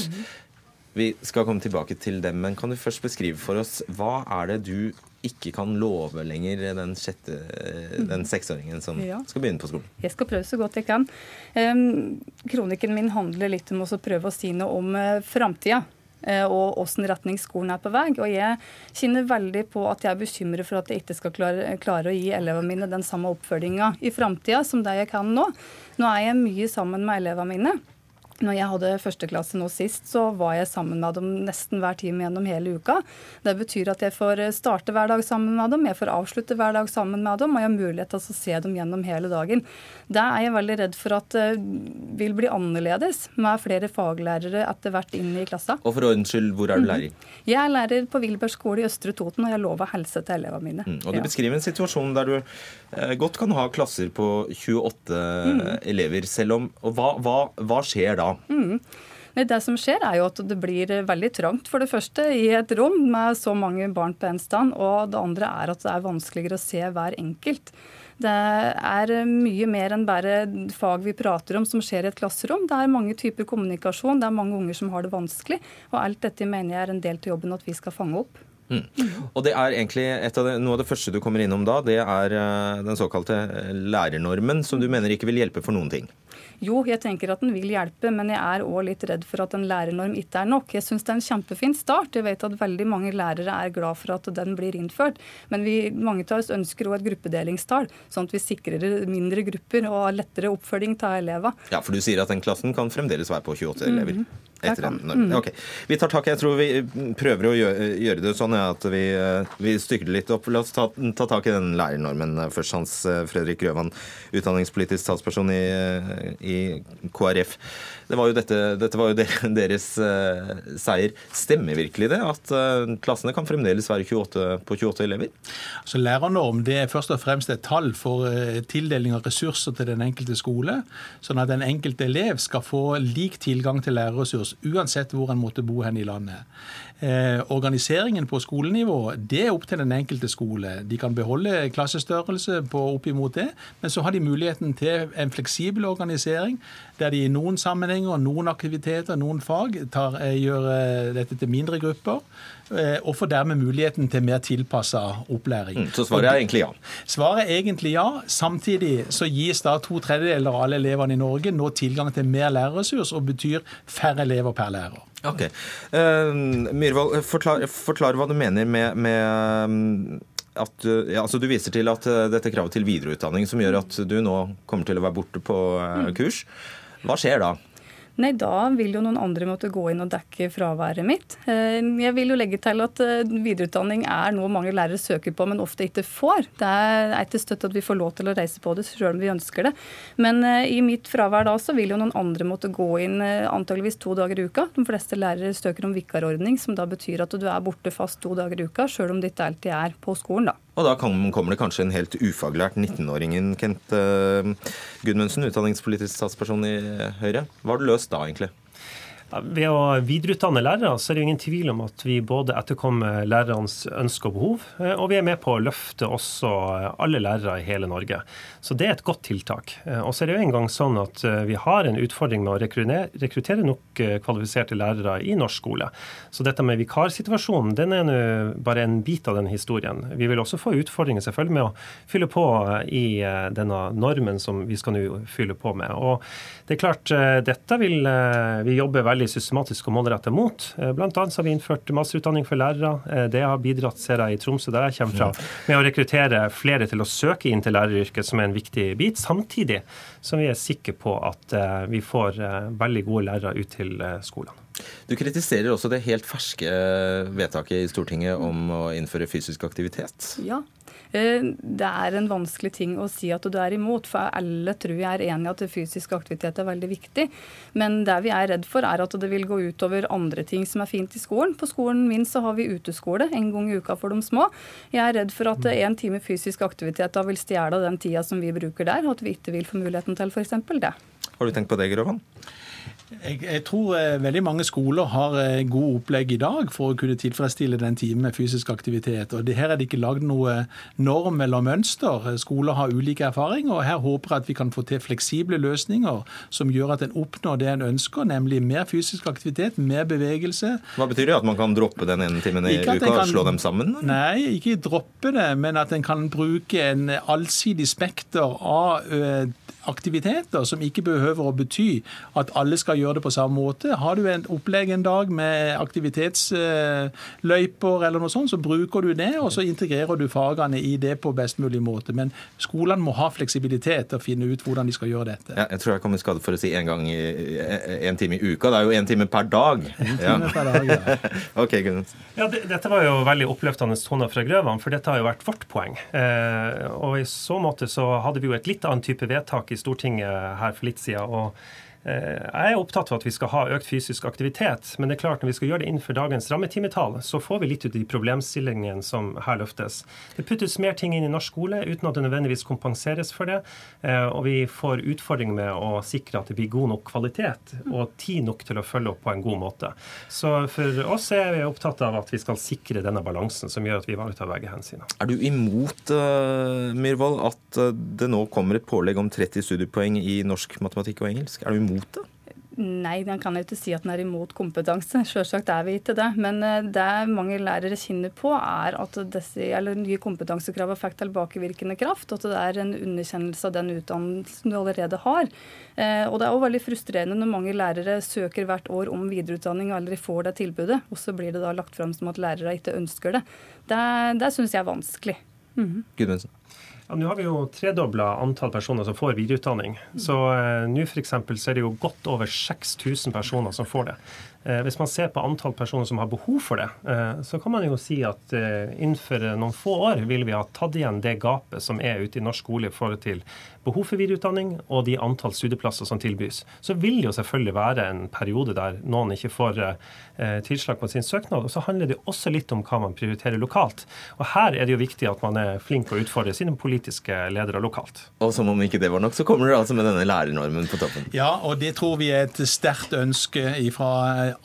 Vi skal komme tilbake til dem, men kan du først beskrive for oss hva er det du ikke kan love lenger den, sjette, den seksåringen som Ja. skal begynne på skolen? Jeg skal prøve så godt jeg kan. Kronikken min handler litt om å prøve å si noe om uh, framtida. eh, Og åssen retning skolen er på vei. Og jeg kjenner veldig på at jeg er bekymret for at jeg ikke skal klare, klare å gi elevene mine den samme oppfølginga i framtida som det jeg kan nå. Nå er jeg mye sammen med elevene mine. Når jeg hadde førsteklasse nå sist, så var jeg sammen med dem nesten hver time gjennom hele uka. Det betyr at jeg får starte hver dag sammen med dem, jeg får avslutte hver dag sammen med dem, og jeg har mulighet til å se dem gjennom hele dagen. Det er jeg veldig redd for at det vil bli annerledes med flere faglærere etter hvert inn i klassa. Og for ordens skyld, hvor er du lærer? Jeg er lærer på Wilberg skole i Østre Toten, og jeg lover helse til elevene mine. Mm, og du Ja. beskriver en situasjon der du eh, godt kan ha klasser på 28 Mm. elever, selv om Og hva, hva, hva skjer da? Mm. Det som skjer, er jo at det blir veldig trangt, for det første, i et rom med så mange barn på en stand. Og det andre er at det er vanskeligere å se hver enkelt. Det er mye mer enn bare fag vi prater om som skjer i et klasserom. Det er mange typer kommunikasjon, det er mange unger som har det vanskelig. Og alt dette mener jeg er en del til jobben at vi skal fange opp. Mm. Og det er egentlig av det, Noe av det første du kommer innom da, det er eh, den såkalte eh, lærernormen, som du mener ikke vil hjelpe for noen ting. Jo, jeg tenker at den vil hjelpe, men jeg er òg litt redd for at en lærernorm ikke er nok. Jeg syns det er en kjempefin start. Jeg vet at veldig mange lærere er glad for at den blir innført. Men vi, mange av oss ønsker òg et gruppedelingstall, sånn at vi sikrer mindre grupper og lettere oppfølging av elever. Ja, For du sier at den klassen kan fremdeles være på 28 elever? Mhm. Etter en. Ok, Vi tar tak. Jeg tror vi prøver å gjøre, gjøre det sånn at vi, eh, vi stykker det litt opp. La oss ta, ta tak i den lærernormen eh, først. Hans eh, Fredrik Grøvan, utdanningspolitisk talsperson i, i KrF. Det var jo dette, dette var jo deres uh, seier. Stemmer virkelig det at uh, klassene kan fremdeles være 28, på 28 elever? Altså, Lærernorm det er først og fremst et tall for uh, tildeling av ressurser til den enkelte skole, sånn at den enkelte elev skal få lik tilgang til lærerressurs uansett hvor en måtte bo hen i landet. Eh, organiseringen på skolenivå det er opp til den enkelte skole. De kan beholde klassestørrelse på oppimot det, men så har de muligheten til en fleksibel organisering, der de i noen sammenhenger, noen aktiviteter, noen fag tar, eh, gjør eh, dette til mindre grupper, og får dermed muligheten til mer tilpassa opplæring. Mm, så svaret er egentlig ja? Svaret er egentlig ja. Samtidig så gis da to tredjedeler av alle elevene i Norge nå tilgang til mer lærerressurs, og betyr færre elever per lærer. Ok. Uh, Myhrvold, forklar, forklar hva du mener med, med um, at du- ja, altså du viser til at uh, dette kravet til videreutdanning som gjør at du nå kommer til å være borte på uh, kurs. Hva skjer da? Nei, da vil jo noen andre måtte gå inn og dekke fraværet mitt. Eh, jeg vil jo legge til at eh, videreutdanning er noe mange lærere søker på, men ofte ikke får. Det er ikke støtt at vi får lov til å reise på det, selv om vi ønsker det. Men eh, i mitt fravær da så vil jo noen andre måtte gå inn antageligvis to dager i uka. De fleste lærere søker om vikarordning, som da betyr at du er borte fast to dager i uka, selv om ditt ikke alltid er på skolen, da. Og da kommer det kanskje en helt ufaglært 19-åringen, Kent Gudmundsen, utdanningspolitisk statsperson i Høyre. Hva har du løst da, egentlig? Ved å videreutdanne lærere så er det ingen tvil om at vi både etterkommer lærernes ønsker og behov, eh, og vi er med på å løfte også alle lærere i hele Norge. Så det er et godt tiltak. Eh, og så er det jo en gang sånn at eh, vi har en utfordring med å rekruttere nok kvalifiserte lærere i norsk skole. Så dette med vikarsituasjonen, den er nå bare en bit av den historien. Vi vil også få utfordringer selvfølgelig med å fylle på i denne normen som vi skal nå fylle på med. Og det er klart, dette vil vi jobbe veldig veldig systematisk og målrettet mot. Bl.a. blant annet har vi innført masterutdanning for lærere. Eh, det har bidratt, ser jeg, i Tromsø, der jeg kommer fra, med å rekruttere flere til å søke inn til læreryrket, som er en viktig bit. Samtidig som vi er sikre på at eh, vi får veldig gode lærere ut til skolene. Du kritiserer også det helt ferske vedtaket i Stortinget om å innføre fysisk aktivitet. Ja, Eh, det er en vanskelig ting å si at du er imot, for alle tror jeg er enig i at fysisk aktivitet er veldig viktig. Men det vi er redd for, er at det vil gå utover andre ting som er fint i skolen. På skolen min så har vi uteskole en gang i uka for de små. Jeg er redd for at en time fysisk aktivitet da vil stjele den tida som vi bruker der, og at vi ikke vil få muligheten til f.eks. det. Har du tenkt på det, Grøvan? Jeg, jeg, tror eh, veldig mange skoler har eh, god opplegg i dag for å kunne tilfredsstille den timen med fysisk aktivitet. og det, Her er det ikke lagd noe norm eller mønster. Skoler har ulike erfaringer. og Her håper jeg at vi kan få til fleksible løsninger som gjør at en oppnår det en ønsker, nemlig mer fysisk aktivitet, mer bevegelse. Hva betyr det? At man kan droppe den ene timen i uka og slå dem sammen? Nei, ikke droppe det, men at en kan bruke en allsidig spekter av aktiviteter som ikke behøver å bety at alle skal gjøre det på samme måte. Har du en opplegg en dag med aktivitetsløyper eller noe sånt, så bruker du det, og så integrerer du fagene i det på best mulig måte. Men skolene må ha fleksibilitet til å finne ut hvordan de skal gjøre dette. Ja, jeg tror jeg kom i skade for å si en gang i en time i uka. Det er jo en time per dag. En time ja. per dag, ja. ok, Gunnens. Ja, det, dette var jo veldig oppløftende toner fra Grøvan, for dette har jo vært vårt poeng. Eh, og i så måte så hadde vi jo et litt annet type vedtak i Stortinget her for litt siden. og jeg er opptatt av at vi skal ha økt fysisk aktivitet, men det er klart når vi skal gjøre det innenfor dagens rammetimetall, så får vi litt ut de problemstillingene som her løftes. Det puttes mer ting inn i norsk skole uten at det nødvendigvis kompenseres for det. Eh, og vi får utfordringer med å sikre at det blir god nok kvalitet og tid nok til å følge opp på en god måte. Så for oss er vi opptatt av at vi skal sikre denne balansen som gjør at vi ivaretar begge hensynene. Er du imot, uh, Myhrvold, at det nå kommer et pålegg om 30 studiepoeng i norsk matematikk og engelsk? Er du imot imot det? Nei, den kan jeg ikke si at den er imot kompetanse. Selvsagt er vi ikke det. Men eh, det mange lærere kjenner på, er at disse, nye kompetansekrav fikk tilbakevirkende kraft. At det er en underkjennelse av den utdannelsen du allerede har. Eh, og det er også veldig frustrerende når mange lærere søker hvert år om videreutdanning og aldri får det tilbudet, og så blir det da lagt fram som at lærere ikke ønsker det. Det, det syns jeg er vanskelig. Mm -hmm. Gudmundsen. Ja, nå har vi jo tredobla antall personer som får videreutdanning. Så eh, nå f.eks. så er det jo godt over 6000 personer som får det. Eh, hvis man ser på antall personer som har behov for det, eh, så kan man jo si at eh, innenfor noen få år vil vi ha tatt igjen det gapet som er ute i norsk skole i forhold til behov for videreutdanning og de antall studieplasser som tilbys. Så vil det jo selvfølgelig være en periode der noen ikke får tilslag på sin søknad. Og så handler det også litt om hva man prioriterer lokalt. Og her er det jo viktig at man er flink å utfordre sine politiske ledere lokalt. Og som om ikke det var nok, så kommer dere altså med denne lærernormen på toppen. Ja, og det tror vi er et sterkt ønske fra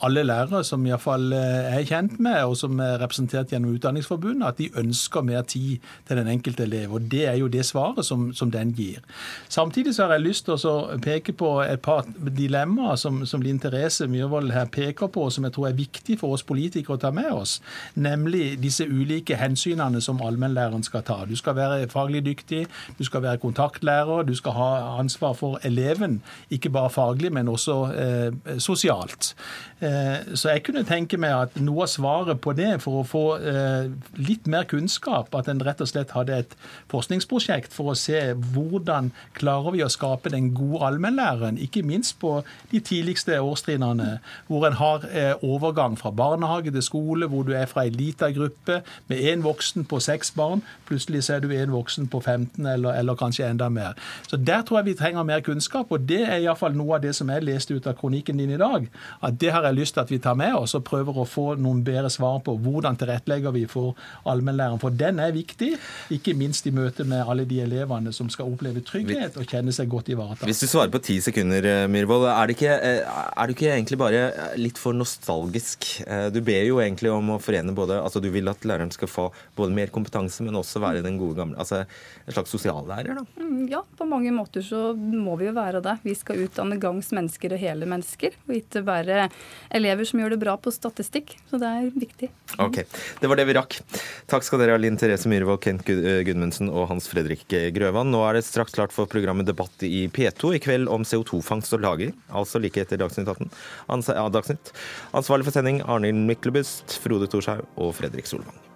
alle lærere som iallfall eh, er kjent med, og som er representert gjennom Utdanningsforbundet, at de ønsker mer tid til den enkelte elev. Og det er jo det svaret som, som den gir. Samtidig så har jeg lyst til å peke på et par dilemmaer som, som Linn Therese Myhrvold her peker på, og som jeg tror er viktig for oss politikere å ta med oss. Nemlig disse ulike hensynene som allmennlæreren skal ta. Du skal være faglig dyktig, du skal være kontaktlærer, du skal ha ansvar for eleven, ikke bare faglig, men også eh, sosialt. Eh, så jeg kunne tenke meg at noe av svaret på det, for å få eh, litt mer kunnskap, at en rett og slett hadde et forskningsprosjekt for å se hvordan klarer vi å skape den gode allmennlæreren, ikke minst på de tidligste årstrinnene, hvor en har overgang fra barnehage til skole, hvor du er fra ei lita gruppe med én voksen på seks barn, plutselig så er du en voksen på 15 eller, eller kanskje enda mer. Så Der tror jeg vi trenger mer kunnskap, og det er iallfall noe av det som jeg leste ut av kronikken din i dag. At det har jeg lyst til at vi tar med oss og prøver å få noen bedre svar på. Hvordan tilrettelegger vi for allmennlæreren? For den er viktig, ikke minst i møte med alle de elevene som skal oppleve trygghet og kjenne seg godt ivaretatt. Hvis du svarer på ti sekunder, eh, Myhrvold, er, eh, er, du ikke egentlig bare litt for nostalgisk? Eh, du ber jo egentlig om å forene både altså Du vil at læreren skal få både mer kompetanse, men også være den gode gamle altså En slags sosiallærer, da? Mm, ja, på mange måter så må vi jo være det. Vi skal utdanne gangs mennesker og hele mennesker, og ikke bare elever som gjør det bra på statistikk. Så det er viktig. Ok, Det var det vi rakk. Takk skal dere ha, Linn Therese Myhrvold, Kent eh, Gudmundsen og Hans Fredrik Grøvan. Nå er det straks klart for programmet Debatt i P2 i kveld om CO2-fangst og -lagring, altså like etter Dagsnytt 18. Ans ja, Dagsnytt. Ansvarlig for sending Arnhild Myklebust, Frode Thorshaug og Fredrik Solvang.